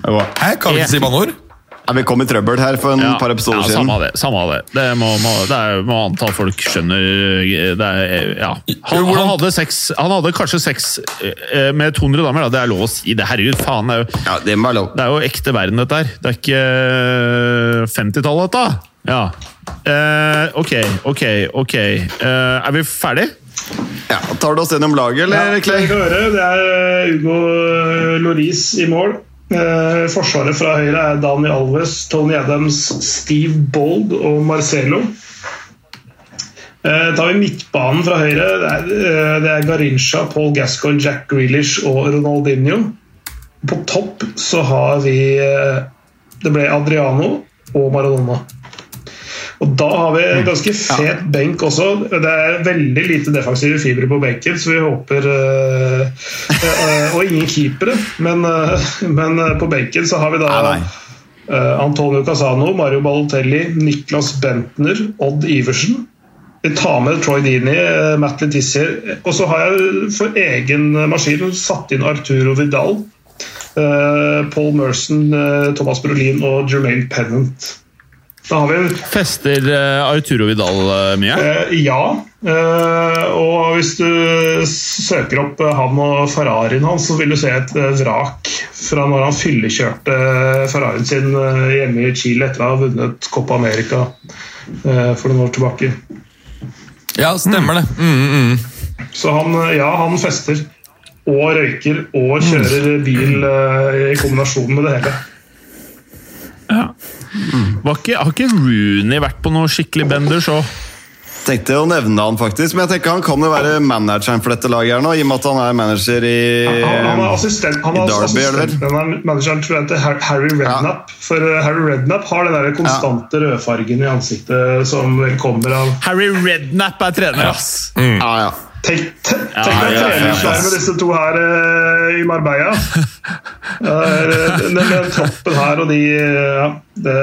Jeg kan ikke si banneord? Ja, vi kom i trøbbel her for en Ja, par episoder ja, siden. Samme det. Samme det. Det må, må, det er, må anta folk skjønner det er, ja. han, han, hadde sex, han hadde kanskje sex eh, med 200 damer, da. det er lov å si det. Herregud, faen. Det er jo, Ja, det må være lov. det er jo ekte verden, dette her. Det er ikke eh, 50-tallet, dette. Ja. Uh, ok, ok, ok. Uh, er vi ferdige? Ja, tar du oss gjennom laget, eller, Ja, høre. Det er Hugo Loris i mål. Eh, Forsvaret fra høyre er Dani Alves, Tony Adams, Steve Bold og Marcelo. Eh, tar vi midtbanen fra høyre, det er, eh, er Garincha, Paul Gascoigne, Jack Grealish og Ronaldinho. På topp så har vi eh, Det ble Adriano og Maradona. Og da har vi en ganske fet benk også. Det er veldig lite defensive fibre på benken, så vi håper eh, Og ingen keepere, men, men på benken så har vi da Nei, nei. Antonio Casano, Mario Balotelli, Niklas Bentner, Odd Iversen. Vi tar med Troy Dini, Matt Letizier. Og så har jeg for egen maskin satt inn Arturo Vidal, Paul Merson, Thomas Brolin og Jermaine Pennant. Da har vi en Fester eh, Arturo Vidal eh, mye? Eh, ja. Eh, og hvis du søker opp han og Ferrarien hans, så vil du se et vrak fra når han fyllekjørte Ferrarien sin hjemme i Chile etter å ha vunnet Copa America eh, for noen år tilbake. Ja, stemmer det. Mm, mm, mm. Så han, ja, han fester og røyker og kjører bil i kombinasjon med det hele. Var ikke, har ikke Rooney vært på noe skikkelig benders òg? Tenkte å nevne han faktisk, men jeg tenker han kan jo være manageren for dette laget her nå, i og med at han er manager i Han, han er assistent, han i er Derby, er assistent den er manageren tror jeg heter Harry Harry Redknapp. For uh, Harry Redknapp har den der konstante rødfargen i ansiktet som kommer av Harry Rednap er trener, ass! Ja, ja. Tenk, tenk Ja, deg ja, treningsleir med disse to her eh, i Marbella. Eh, den, den troppen her og de ja, det,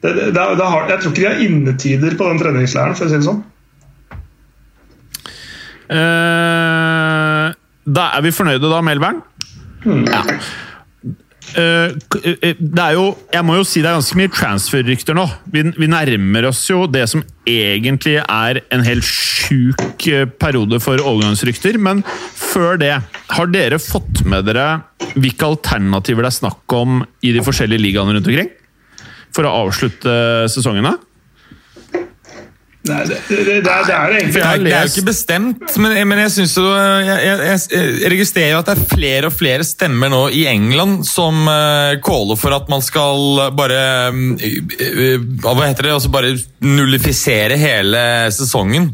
det, det, det, har, Jeg tror ikke de har innetider på den treningsleiren, for å si det sånn. Eh, da er vi fornøyde da, Melvern? Ja. Eh, eh, det er jo, jeg må jo si det er ganske mye transfer-rykter nå. Vi, vi nærmer oss jo det som egentlig er en helt sjuk eh, periode for overgangsrykter. Men før det, har dere fått med dere hvilke alternativer det er snakk om i de forskjellige ligaene rundt omkring? For å avslutte sesongene? Nei, det, det, det, det, er, det egentlig Det jo ikke bestemt, men, men jeg, synes jo, jeg, jeg, jeg, registrerer jo at det er flere og flere stemmer nå i England som uh, caller for at man skal bare uh, eh, Hva heter det? Altså bare nullifisere hele sesongen.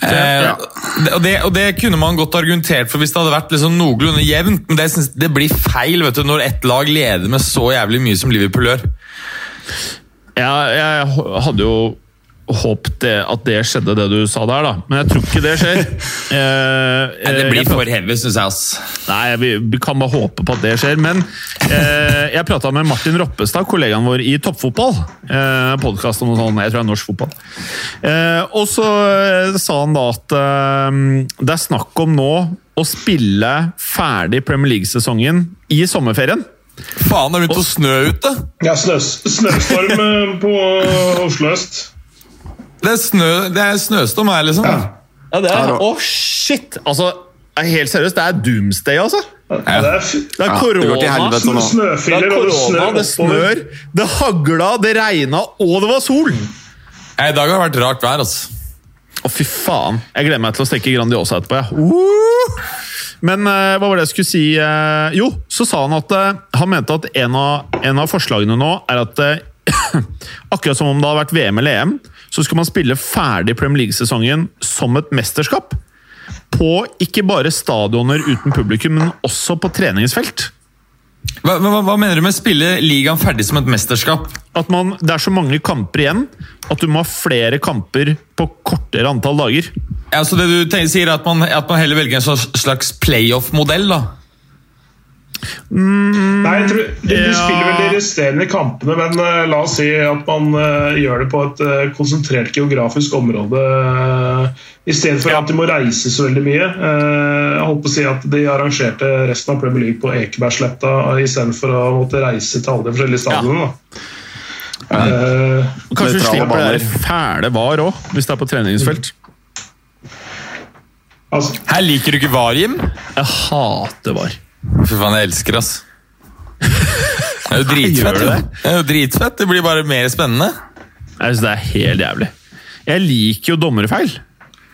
Det, ja. det, og, det, og det kunne man godt argumentert for hvis det hadde vært liksom noenlunde jevnt, men det, synes, det blir feil vet du, når ett lag leder med så jævlig mye som Liverpool gjør. Ja, jeg hadde jo håpet det, at det skjedde, det du sa der, da. Men jeg tror ikke det skjer. Eh, Nei, det eh, blir for heavy, syns jeg. ass. Nei, vi, vi kan bare håpe på at det skjer. Men eh, jeg prata med Martin Roppestad, kollegaen vår i Toppfotball. Eh, Podkast om noe sånt, jeg tror det er norsk fotball. Eh, og så eh, sa han da at eh, det er snakk om nå å spille ferdig Premier League-sesongen i sommerferien. Faen, det er begynt å snø ute! ja, snø, snøstorm på Oslo øst. Det er, snø, det er snøstorm her, liksom. Ja, det er, Å, shit! Altså, er helt seriøst, det er doomsday, altså. Ja, det er Det er Ja, det korona. går til helvete nå. Det er det korona, det snør, det hagla, det regna, og det var sol! I dag har det vært rart vær, altså. Å, fy faen. Jeg gleder meg til å stekke Grandiosa etterpå. Ja. Uh! Men uh, hva var det jeg skulle si? uh, jo, så sa han at eh, han mente at en av, en av forslagene nå er at akkurat som om det hadde vært VM eller EM, så skal man spille ferdig Premier League-sesongen som et mesterskap. På ikke bare stadioner uten publikum, men også på treningsfelt. Hva, hva, hva mener du med å spille ligaen ferdig som et mesterskap? At man, det er så mange kamper igjen at du må ha flere kamper på kortere antall dager. Ja, så det du tenker, sier er at man, at man heller velger en slags- slags playoff-modell, da? Nei, jeg tror, de, de Ja. spiller vel de resterende kampene, men uh, la oss si at man uh, gjør det på et uh, konsentrert geografisk område. uh, I stedet for at de må reise så veldig mye. Uh, jeg holdt på å si at De arrangerte resten av Premier League på Ekebergsletta istedenfor å måtte reise til alle de forskjellige stadionene. Ja. Eh, Kanskje du slipper det der fæle var òg, hvis det er på treningsfelt. altså, Her liker du ikke VAR, Jim? Jeg hater var. Fy faen, jeg elsker ass. Det er jo dritfett. Det? Det er jo dritfett. Det blir bare mer spennende. Jeg synes det er helt jævlig. Jeg liker jo dommerfeil.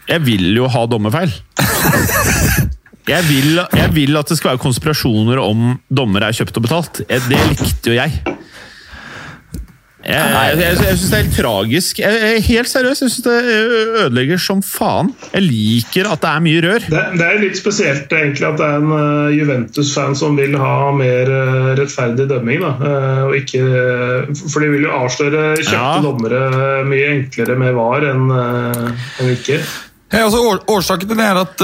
Jeg vil jo ha dommerfeil. Jeg vil, jeg vil at det skal være konspirasjoner om dommere er kjøpt og betalt. Det likte jo jeg. Jeg, jeg, jeg, jeg syns det er helt tragisk. Jeg, jeg, helt seriøst, jeg syns det ødelegger som faen. Jeg liker at det er mye rør. det, det er litt spesielt egentlig at det er en uh, Juventus-fan som vil ha mer uh, rettferdig dømming. Da. Uh, og ikke, for de vil jo avsløre kjøpte Ja. dommere mye enklere med VAR enn uh, enn ikke. Ja, altså, år, årsaken til det er at,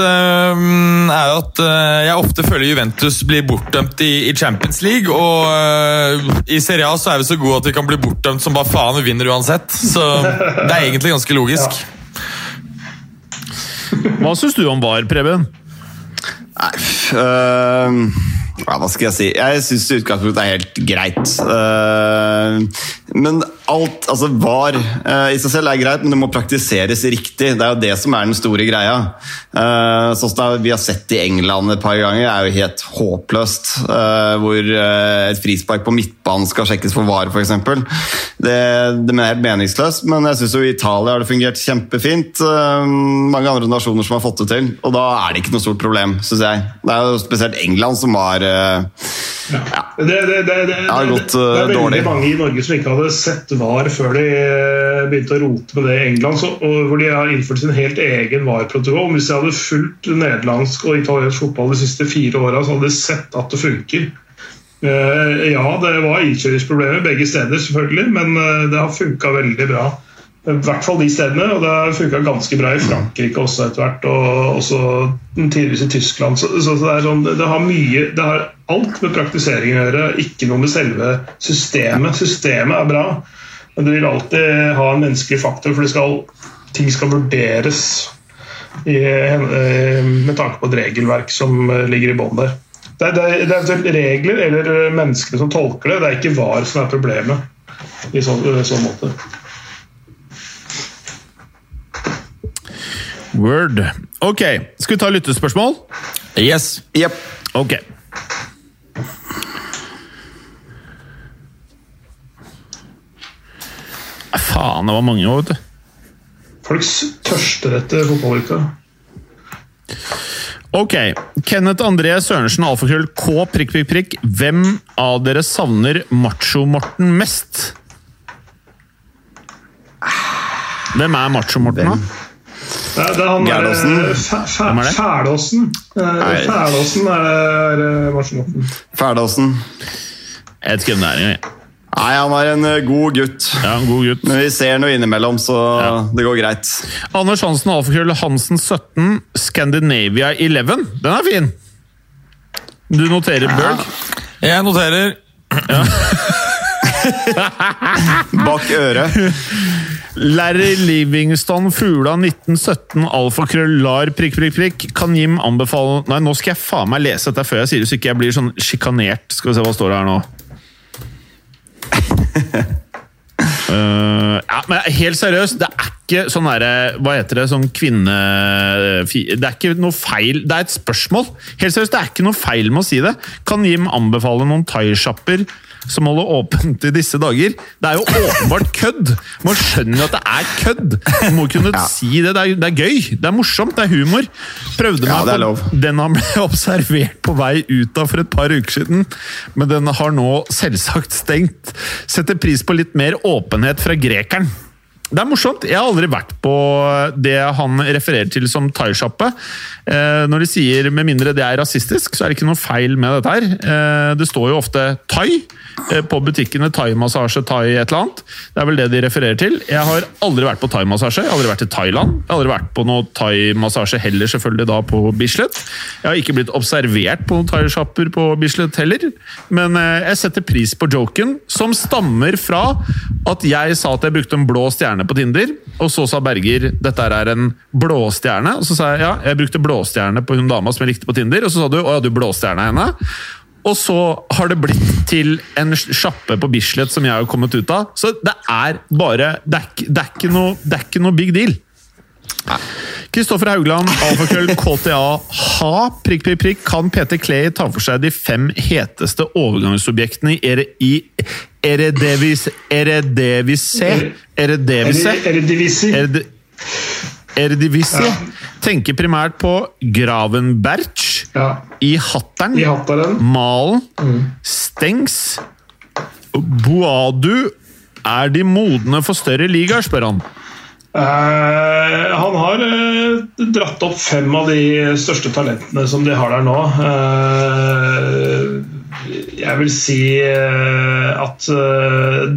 er at øh, jeg ofte føler Juventus blir bortdømt i, Champions League. Og øh, i Serie A så er vi så gode at vi kan bli bortdømt som bare faen. Vi vinner uansett. Så det er egentlig ganske logisk. Hva syns du om VAR, Preben? Øhm, ja, hva skal jeg si? Jeg syns utgangspunktet er helt greit. Øhm, men alt Altså, VAR uh, i seg selv er greit, men det må praktiseres riktig. Det er jo det som er den store greia. Uh, sånn som vi har sett i England et par ganger, er jo helt håpløst. Uh, hvor et frispark på midtbanen skal sjekkes for VAR, f.eks. Det, det er helt meningsløst, men jeg syns i Italia har det fungert kjempefint. Mange andre nasjoner som har fått det til, og da er det ikke noe stort problem, syns jeg. Det er jo spesielt England som har øh, ja. Det, det, det, det, har gått, det, uh, er veldig dårlig. mange i Norge som ikke hadde sett VAR før de eh, begynte å rote med det i England, så, hvor de har innført sin helt egen VAR-protokoll. Hvis de hadde fulgt nederlandsk og italiensk fotball de siste fire åra, så hadde de sett at det funker. Eh, ja, det var innkjøringsproblemer begge steder, selvfølgelig, men eh, det har funka veldig bra. I hvert fall de stedene, og det har funka ganske bra i Frankrike også etter hvert. Og også tidligvis i Tyskland. Så, så det, sånn, det har mye Det har alt med praktiseringen å gjøre, ikke noe med selve systemet. Systemet er bra, men du vil alltid ha en menneskelig faktor, for skal, ting skal vurderes i, med tanke på et regelverk som ligger i bånn der. Det er, det er regler eller menneskene som tolker det, det er ikke VAR som er problemet i så, i så måte. Word. Ok, skal vi ta lyttespørsmål? Yes. Yep. Ok. Faen, det var mange år, vet du. Folk tørster etter fotballuka. Ok. Kenneth André Sørensen, alfakrøll K, prikk, prikk, prikk. Hvem av dere savner Macho-Morten mest? Hvem er Macho-Morten, da? Det er, det er han Gerdåsen. eh, Fæ- er? Fælåsen. Eh, Fælåsen er, er Macho-Morten. Ferdåsen. Jeg vet ikke hvem det er engang. Nei, han er en eh, god gutt. Ja, en god gutt. Men vi ser noe innimellom, så Ja. det går greit. Anders Hansen, alfakrøll Hansen 17, Scandinavia 11. Den er fin! Du noterer, Berg? Jeg noterer. Bak øret. Larry Livingston Fugla 1917 Alfakrøll Lar prikk, prikk, prikk. Kan Jim anbefale Nei, nå skal jeg faen meg lese dette før jeg sier det, så ikke jeg blir sånn sjikanert. Skal vi se hva står det her nå. Eh, ja, men helt seriøst, det er ikke sånn derre Hva heter det? Sånn kvinne... Det er ikke noe feil Det er et spørsmål. Helt seriøst, det er ikke noe feil med å si det. Kan Jim anbefale noen thaisjapper som holder åpent i disse dager? Det er jo åpenbart kødd! Man skjønner jo at det er kødd! Man må kunne si det. Det er, det er gøy. Det er morsomt. Det er humor. Prøvde Ja, meg på den han ble observert på vei ut av for et par uker siden, men den har nå selvsagt stengt. Setter pris på litt mer åpenhet fra grekeren. Det er morsomt. Jeg har aldri vært på det han refererer til som thaisjappe. Eh, når de sier med mindre det er rasistisk, så er det ikke noe feil med dette her. Eh, det står jo ofte thai på butikkene. Thai-massasje, thai et eller annet. Det er vel det de refererer til. Jeg har aldri vært på thai-massasje. Jeg har aldri vært i Thailand. Jeg har aldri vært på noe thai-massasje heller, selvfølgelig da på Bislett. Jeg har ikke blitt observert på noen thai-sjapper på Bislett heller. Men eh, jeg setter pris på joken, som stammer fra at jeg sa at jeg brukte en blå stjerne på Tinder, og så sa Berger dette er en blåstjerne. Og så sa jeg ja, jeg brukte blåstjerne på hun dama som jeg likte på Tinder, og så sa du å ja, du blåstjerna henne. Og så har det blitt til en sjappe på Bislett som jeg har kommet ut av. Så det er bare Det er, det er, ikke, noe, det er ikke noe big deal. Kristoffer Haugland, alfakrøll, KTA, ha, prikk, prikk, prikk, kan Peter Clay ta for seg de fem heteste overgangsobjektene i, Eredivis... i Eredevis, Eredevise? Eredevise? Eredivisie. Tenker primært på Gravenberch, Ja. i Hatteren, I Hattaren. Malen, Stengs, Boadu Er de modne for større liga, spør han. Eh, han har eh, dratt opp fem av de største talentene som de har der nå. Eh, jeg vil si eh, at uh,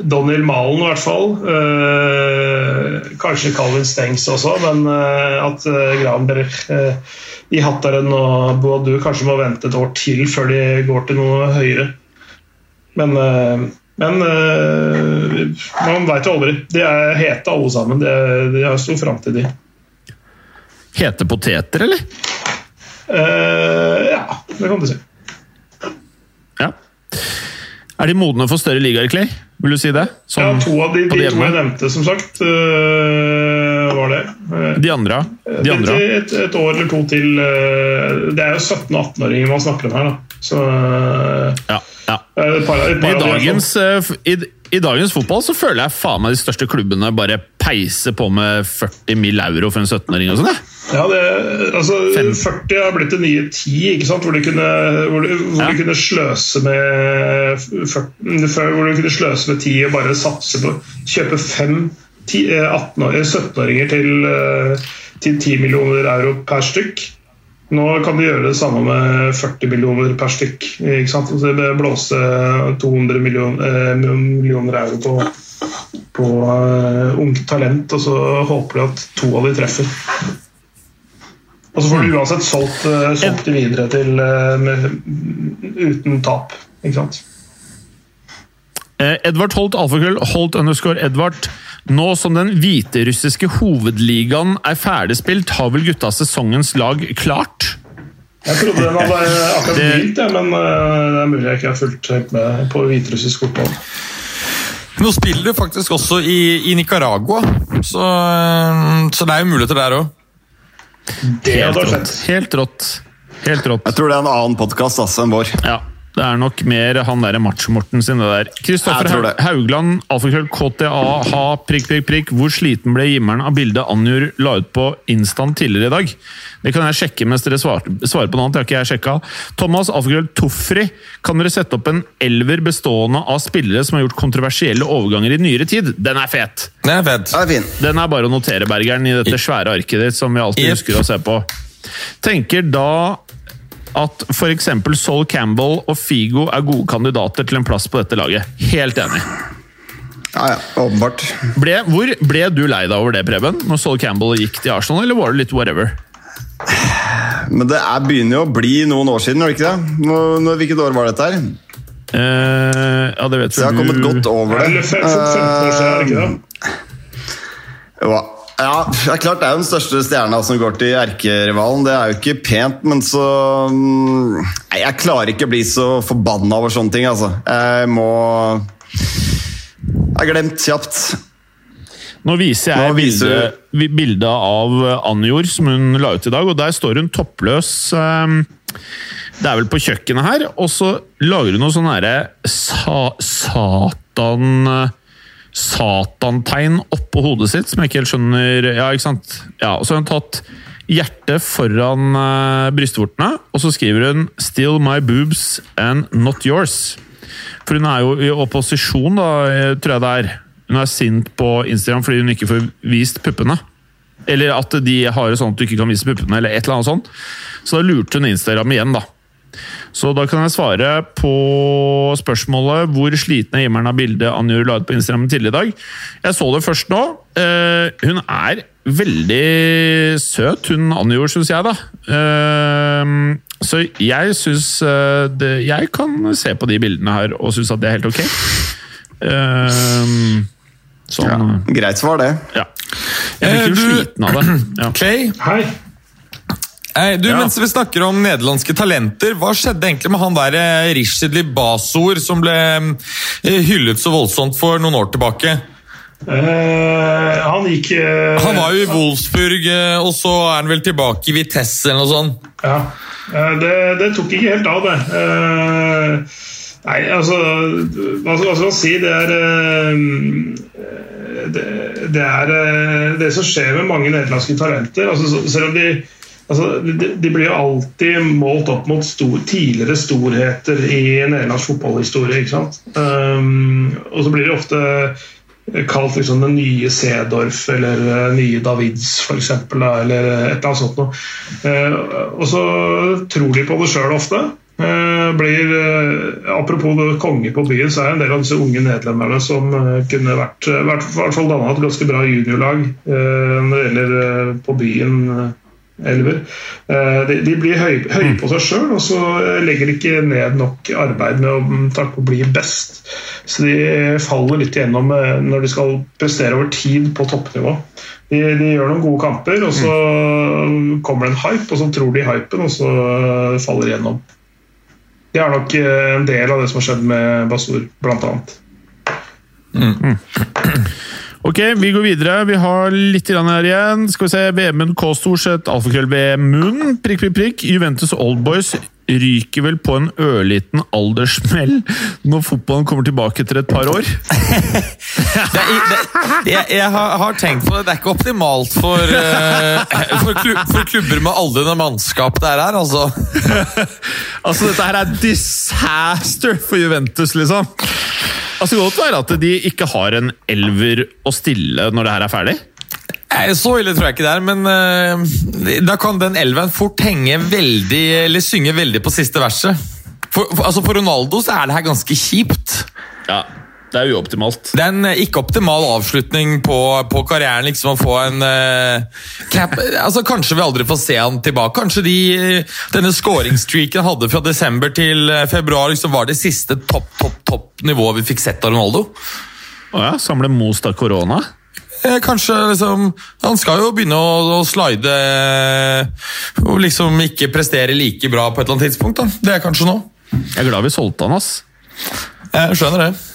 Daniel Malen, i hvert fall. eh, kanskje Calvin Stengs også, men eh, at uh, Granberg eh, i Hattaren og Boadu kanskje må vente et år til før de går til noe høyere. Men, eh, men eh, man veit jo aldri. De er hete alle sammen. De, er- de har stor framtid, de. Hete poteter, eller? Uh, ja, det kan du si. Ja. Er de modne for større ligaer, Clay? Vil du si det? Ja, Sånn to av de, de to jeg nevnte, som sagt, eh, var det. Eh, De andre? De andre? Et, et år eller to til. eh, det er jo 17- og 18-åringer man snakker om her, da. Så eh, Ja. ja. et par, et I par er dagens, sånn. eh, i, I dagens fotball så føler jeg faen meg de største klubbene bare peiser på med 40 mill. euro for en 17-åring. og sånn. Ja, det, altså, 40 har blitt det nye 10, ikke sant? hvor du kunne, hvor du, hvor Ja. du kunne sløse med 40, hvor du kunne sløse med 10 og bare satse på kjøpe fem 10, eh, 18 år- 17-åringer til, eh, til 10 millioner euro per stykk. Nå kan de gjøre det samme med 40 millioner per stykk. ikke sant? Så det blåse 200 million, eh, millioner euro på, på uh, ungt talent, og så håper de at to av de treffer. Og så får du uansett solgt, eh, solgt de videre til, eh, med, uten tap. Ikke sant? Eh, Edvard Holt, alfakrøll, Holt underscore Edvard. Nå som den hviterussiske hovedligaen er ferdigspilt, har vel gutta sesongens lag klart? Jeg trodde den hadde akkurat Det- begynt, ja, men eh, det er mulig jeg ikke har fulgt helt med på hviterussisk fotball. Nå spiller du faktisk også i, i Nicaragua, så, eh, så det er jo muligheter der òg. Det Helt. Helt rått. Helt rått. Jeg tror det er en annen podkast enn vår. Ja, det er nok mer han derre Macho-Morten sin, det der. Kristoffer Haugland, alfakrøll, KTA, ha, prikk, prikk, prikk. Hvor sliten ble gimmeren av bildet Anjur la ut på Instant tidligere i dag? Det kan jeg sjekke mens dere svarer, svarer på noe annet. Det har ikke jeg sjekka. Thomas alfakrøll Tofri, kan dere sette opp en elver bestående av spillere som har gjort kontroversielle overganger i nyere tid? Den er fet! Den er fet. Den er fin. Den er bare å notere, Bergeren, i dette svære arket ditt som vi alltid Yep. husker å se på. Tenker da at f.eks. Sol Campbell og Figo er gode kandidater til en plass på dette laget. Helt enig. Ja, ja, åpenbart. Ble, hvor ble du lei deg over det, Preben? Når Sol Campbell gikk til Arsenal, eller var det litt whatever? Men det er, begynner jo å bli noen år siden, gjør det ikke det? Når, når, hvilket år var dette her? Uh, ja, det vet Så jeg har kommet godt over det. Eller fem- 15 år siden, er det ikke det? Jo, Ja, det er klart det er jo den største stjerna som går til erkerivalen. Det er jo ikke pent, men så mm, Nei, Jeg klarer ikke å bli så forbanna over sånne ting, altså. Jeg må Jeg har glemt kjapt. Nå viser jeg Nå viser bildet bildet av Anjor som hun la ut i dag, og der står hun toppløs. eh, Det er vel på kjøkkenet her, og så lager hun noe sånn herre sa, Satan Satantegn oppå hodet sitt, som jeg ikke helt skjønner Ja, ikke sant? Ja, og så har hun tatt hjertet foran uh, brystvortene, og så skriver hun 'Still my boobs and not yours'. For hun er jo i opposisjon, da, eh, tror jeg det er. Hun er sint på Instagram fordi hun ikke får vist puppene. Eller at de har det sånn at du ikke kan vise puppene, eller et eller annet sånt. Så da lurte hun Instagram igjen, da. Så da kan jeg svare på spørsmålet hvor sliten er himmelen av bildet Anjur la ut på Instagram tidligere i dag. Jeg så det først nå. Eh, hun er veldig søt, hun Anjur, syns jeg, da. Eh, så jeg syns eh, Jeg kan se på de bildene her og synes at det er helt ok. Sånn Ja, ja. greit svar, det. Jeg blir ikke du- sliten av det. Ja. Clay, Hei. Du, Ja. mens vi snakker om nederlandske talenter, hva skjedde egentlig med han der eh, Rishidli Basor som ble eh, hyllet så voldsomt for noen år tilbake? Eh, han gikk eh, Han var jo i Wolfsburg, eh, og så er han vel tilbake i Vitesse eller noe sånt. Ja, eh, det, det tok ikke helt av, det. Nei, altså Hva skal man si? Det er det, det er det som skjer med mange nederlandske talenter. Altså, selv om de altså, de, blir jo alltid målt opp mot stor, tidligere storheter i nederlandsk fotballhistorie. ikke sant? Um, og så blir de ofte kalt liksom den nye Sedorf eller eh, nye Davids, f.eks. Eller et eller annet sånt noe. Uh, og så tror de på det sjøl ofte. Uh, blir, eh, apropos konge på byen, så er en del av disse unge nederlenderne som eh, kunne vært eh, hvert fall danna et ganske bra juniorlag eh, når det gjelder eh, på byen. Eh, Elver. Eh, De, de blir høye høy på seg sjøl, og så eh, legger de ikke ned nok arbeid med å mm, takk å bli best. Så de faller litt igjennom eh, når de skal prestere over tid på toppnivå. De, de gjør noen gode kamper, og så kommer det en hype, og så tror de hypen, og så eh, faller de igjennom. Det er nok eh, en del av det som har skjedd med Basur, blant annet. Ok, vi går videre. Vi har litt her igjen. Skal vi se, VM-en K. Storseth, alfakrøll Vemund, prikk, prikk, prikk. Juventus Oldboys ryker vel på en ørliten alderssmell når fotballen kommer tilbake etter et par år. Det er, det, jeg, jeg har, har tenkt på det. Det er ikke optimalt for, eh, for, klub, for klubber med aldrende mannskap det her, altså. Altså, dette her er disaster for Juventus, liksom. Altså, Det kan godt være at de ikke har en elver å stille når det her er ferdig. Nei, Så ille tror jeg ikke det er, men uh, da kan den elven fort henge veldig Eller synge veldig på siste verset. For, for, altså for Ronaldo så er det her ganske kjipt. Ja, det er uoptimalt. Det er en eh, ikke optimal avslutning på, på karrieren. liksom Å få en uh, cap. Altså Kanskje vi aldri får se han tilbake. Kanskje de, eh, denne skåringsstreaken hadde fra desember til februar liksom var det siste topp topp, topp nivået vi fikk sett av Ronaldo. Å ja, Samle most av korona? Eh, Kanskje liksom Han skal jo begynne å, å slide og liksom ikke prestere like bra på et eller annet tidspunkt. da Det er kanskje nå. Jeg er glad vi solgte han, ass. Jeg skjønner det.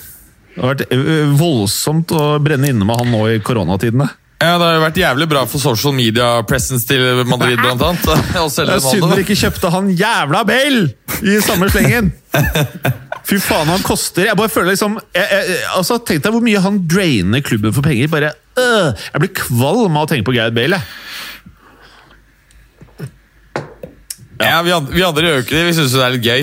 Det har vært voldsomt å brenne inne med han nå i koronatidene. Ja, Det har jo vært jævlig bra for social media presence til Madrid, blant annet. Og Det er synd dere ikke kjøpte han jævla Bale i samme slengen! Fy faen, han koster Jeg bare føler liksom jeg, jeg, altså, Tenk deg hvor mye han drainer klubben for penger. Bare, øh, jeg blir kvalm av å tenke på Gareth Bale. Ja. Ja, vi andre, vi andre gjør jo ikke det. Vi syns det er litt gøy.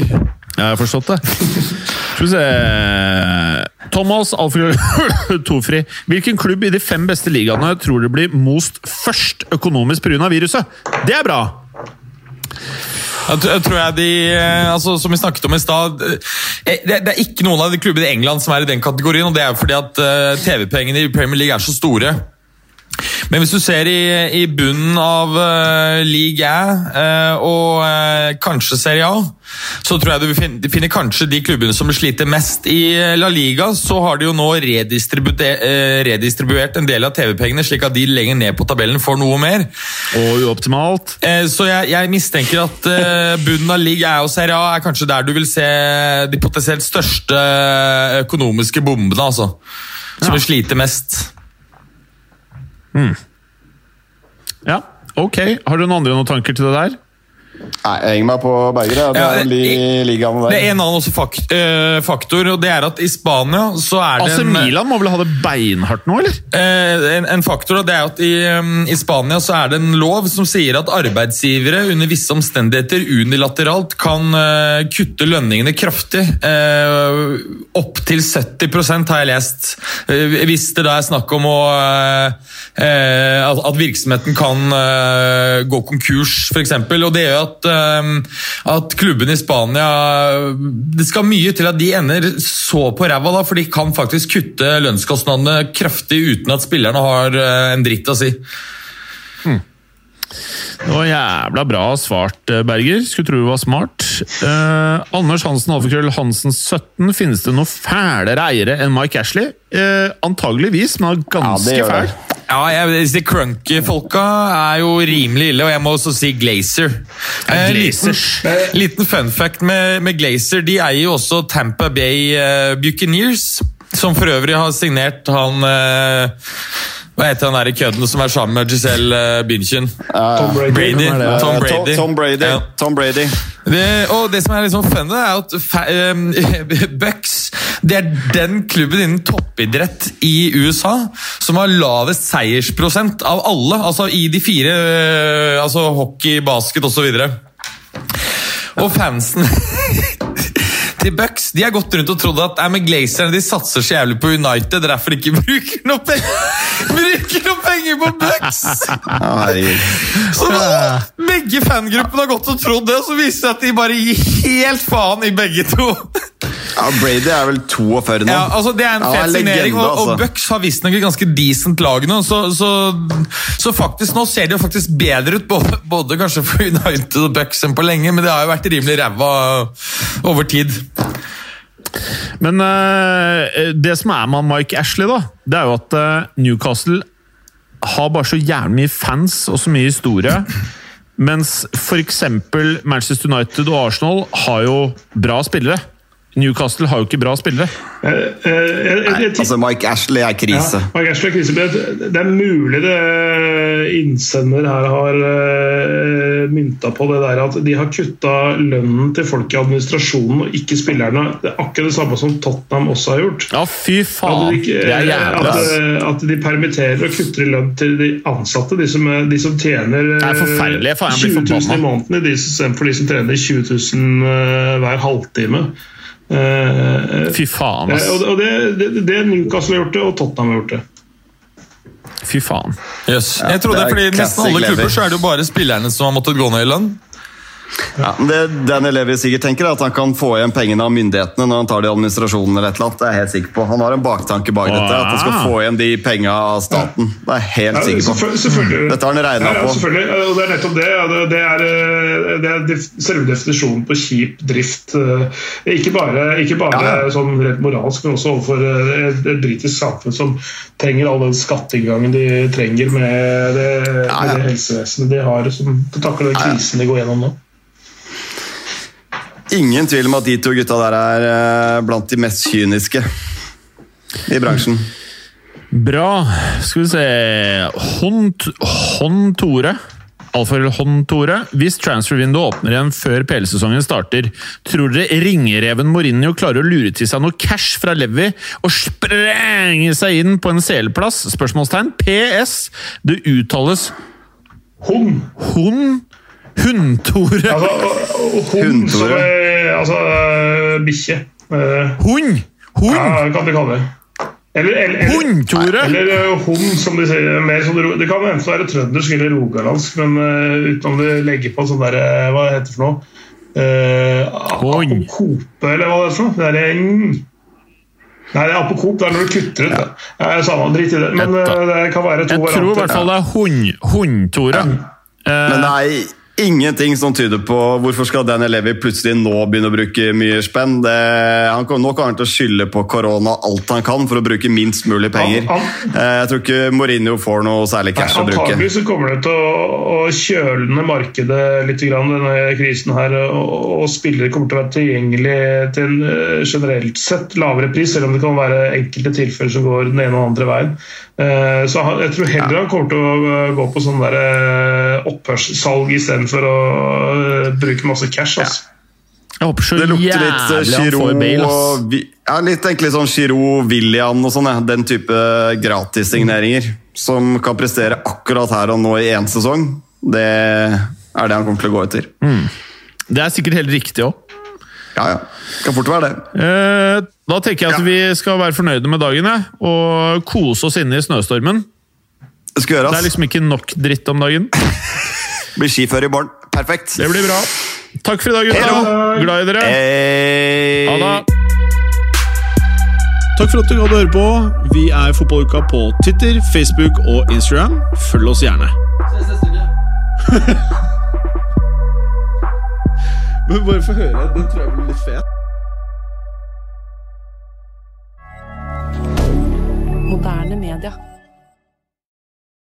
Jeg har forstått det. Skal vi se Thomas Alfred. Hvilken klubb i de fem beste ligaene tror du blir most først økonomisk pga. viruset? Det er bra! Jeg, tror- jeg de, eh, altså, Som vi snakket om i stad eh, det, er ikke noen av de klubbene i England som er i den kategorien. og Det er fordi at eh, TV-pengene i Premier League er så store. Men hvis du ser i, i bunnen av uh, League A uh, og uh, kanskje Serie A, så tror jeg du finner, finner kanskje de klubbene som sliter mest. I La Liga så har de jo nå redistribuert, en del av TV-pengene, slik at de lenger ned på tabellen får noe mer. Og uoptimalt. Så jeg, jeg mistenker at bunnen av league A og Serie A er kanskje der du vil se de potensielt største økonomiske bombene, altså. Som vil slite mest. Ja, ok. Har du noen andre noen tanker til det der? Nei, jeg henger meg på Berger. Det Ja, er li i- Det er en annen også fakt, uh, faktor, og det er at i Spania så er det altså, en, Milan må vel ha det beinhardt nå, eller? Uh, en, en faktor, og det er at i, um, i Spania så er det en lov som sier at arbeidsgivere under visse omstendigheter unilateralt kan uh, kutte lønningene kraftig. Uh, Opptil 70% har jeg lest. Eh, hvis det da er snakk om å eh, eh, at, at virksomheten kan eh, gå konkurs, f.eks. Og det gjør at, eh, at klubben i Spania Det skal mye til at de ender så på ræva, da, for de kan faktisk kutte lønnskostnadene kraftig uten at spillerne har eh, en dritt å si. Det var jævla bra svart, eh, Berger. Skulle tro du var smart. Eh, Anders Hansen, alfakrøll Hansen 17. Finnes det noe fælere eiere enn Mike Ashley? Eh, antageligvis, men Ja, ganske gjør fæl. Ja, jeg, disse crunky-folka er jo rimelig ille, og jeg må også si Glazer. Ja, Eh, liten, liten fun fact med, med Glazer. De eier jo også Tampa Bay uh, Buccaneers, som for øvrig har signert han uh, Hva heter han der i kødden som er sammen med Giselle uh, Bündchen? Tom Brady. Brady. Tom Eh, Brady. Tom Brady. Ja. Tom Brady. Det, og det som er litt sånn funny, er at fa um, Bucks det er den klubben innen toppidrett i USA som har lavest seiersprosent av alle. Altså i de fire øh, altså hockey, basket osv. Og fansen til Bucks de har gått rundt og trodd at nei, Glazerne de satser så jævlig på United, det er derfor de ikke bruker noe penger, bruker noe penger på Bucks! Så da, begge fangruppene har gått og trodd det, og så viser det seg at de bare gir helt faen i begge to. Ja, Brady er vel 42 nå. Ja, altså Det er en Ja, fet signering, og, og altså. Bucks har visstnok et ganske decent lag nå. Så, så, så faktisk nå ser det jo faktisk bedre ut, både, både kanskje for United og Bucks enn på lenge, men det har jo vært rimelig ræva over tid. Men eh, det som er med Mike Ashley, da, det er jo at eh, Newcastle har bare så jævlig mye fans og så mye historie. Mens f.eks. Manchester United og Arsenal har jo bra spillere. Newcastle har jo ikke bra spillere. Eh, eh, jeg- jeg- Nei, jeg- altså Mike Ashley er krise. Ja, Mike Ashley er krise. Det er mulig det innsender her har uh, mynta på det der at de har kutta lønnen til folk i administrasjonen og ikke spillerne. Det er akkurat det samme som Tottenham også har gjort. Ja, fy At faen! de, Det er jævlig, at, eh, at de permitterer og kutter i lønn til de ansatte, de som, de som tjener Det er faen, 20 000 i måneden, i de, istedenfor de som tjener 20 000 eh, hver halvtime. Eh, Fy faen, eh, ass. og og det, det, det Newcastle har gjort det, og Tottenham har gjort det. Fy faen. Yes. Jeg trodde, det er fordi Nesten alle klubber så er det jo bare spillerne som har måttet gå ned i lønn. Ja, det Daniel Levi sikkert tenker, er at han kan få igjen pengene av myndighetene når han tar det i administrasjonen. eller et eller annet. Det er jeg helt sikker på. Han har en baktanke bak dette. At han skal Ah. få igjen de penga av staten. Det er jeg helt sikker på. Dette har han regnet ja, ja, på. selvfølgelig. Og det er nettopp det. Det, er, eh, det er selve definisjonen på kjip drift. eh, Ikke bare, ikke bare Ja, ja. sånn rett moralsk, men også overfor eh, et, et britisk samfunn som trenger all den skatteinngangen de trenger med det, med det helsevesenet de har, som takler den krisen de går gjennom nå. Ingen tvil om at de to gutta der er eh, blant de mest kyniske i bransjen. Bra. Skal vi se Hånd, Hånd Tore. Alfakrøll Hånd Tore. Hvis transfervinduet åpner igjen før PL-sesongen starter, tror dere ringereven Mourinho klarer å lure til seg noe cash fra Levi og sprenge seg inn på en CL-plass? Spørsmålstegn. PS. Det uttales Hund! Hund Hund-Tore. Altså, hund som Tore. eh, Altså eh, bikkje. Eh, Hund! Hund! Ja, kan du kalle det. Eller, eller, eller, Hund, Tore! eller hund, som de sier. Mer som det, det kan enten være trøndersk eller rogalandsk, men uh, utenom du legger på sånn der eh, Hva heter det for noe? Uh, Hund. apokope, eller hva det er for noe? Det er en Nei, det er apokop. Det er når du kutter ut. det. er samme, dritt i det. Men uh, det kan være to Jeg tror i hvert fall det er Hund, Hund-Tore. Men det er ingenting som tyder på hvorfor skal Daniel Levi plutselig nå begynne å bruke mye spenn. Det, han, nå kommer han til å skylde på korona alt han kan for å bruke minst mulig penger. Han- han- Eh, Jeg tror ikke Mourinho får noe særlig cash å bruke. Antagelig så kommer det til å, å ned markedet litt, grann, denne krisen her. Og, og spillere kommer til å være tilgjengelig til en eh, generelt sett lavere pris, selv om det kan være enkelte tilfeller som går den ene og andre veien. Eh, Så jeg tror heller han kommer til å gå på sånn opphørssalg istedenfor å eh, bruke masse cash. Altså. Jeg håper så Det lukter litt Giroud Bale, ass. og Vi- ja, litt egentlig sånn Giro, William og sånn. Ja. Den type gratissigneringer som kan prestere akkurat her og nå i én sesong. Det er det han kommer til å gå etter. Det er sikkert helt riktig òg. Ja, ja. Kan fort være det. Eh, da tenker jeg at Ja. vi skal være fornøyde med dagen og kose oss inne i snøstormen. Det skal Det er liksom ikke nok dritt om dagen. Blir skifører i morgen. Perfekt. Det blir bra. Takk for i dag, gutta. Glad i dere. Hey. Ha det. Takk for at du gadd å høre på. Vi er Fotballuka på Twitter, Facebook og Instagram. Følg oss gjerne. Men bare få høre. Den tror jeg blir litt fet. Moderne media.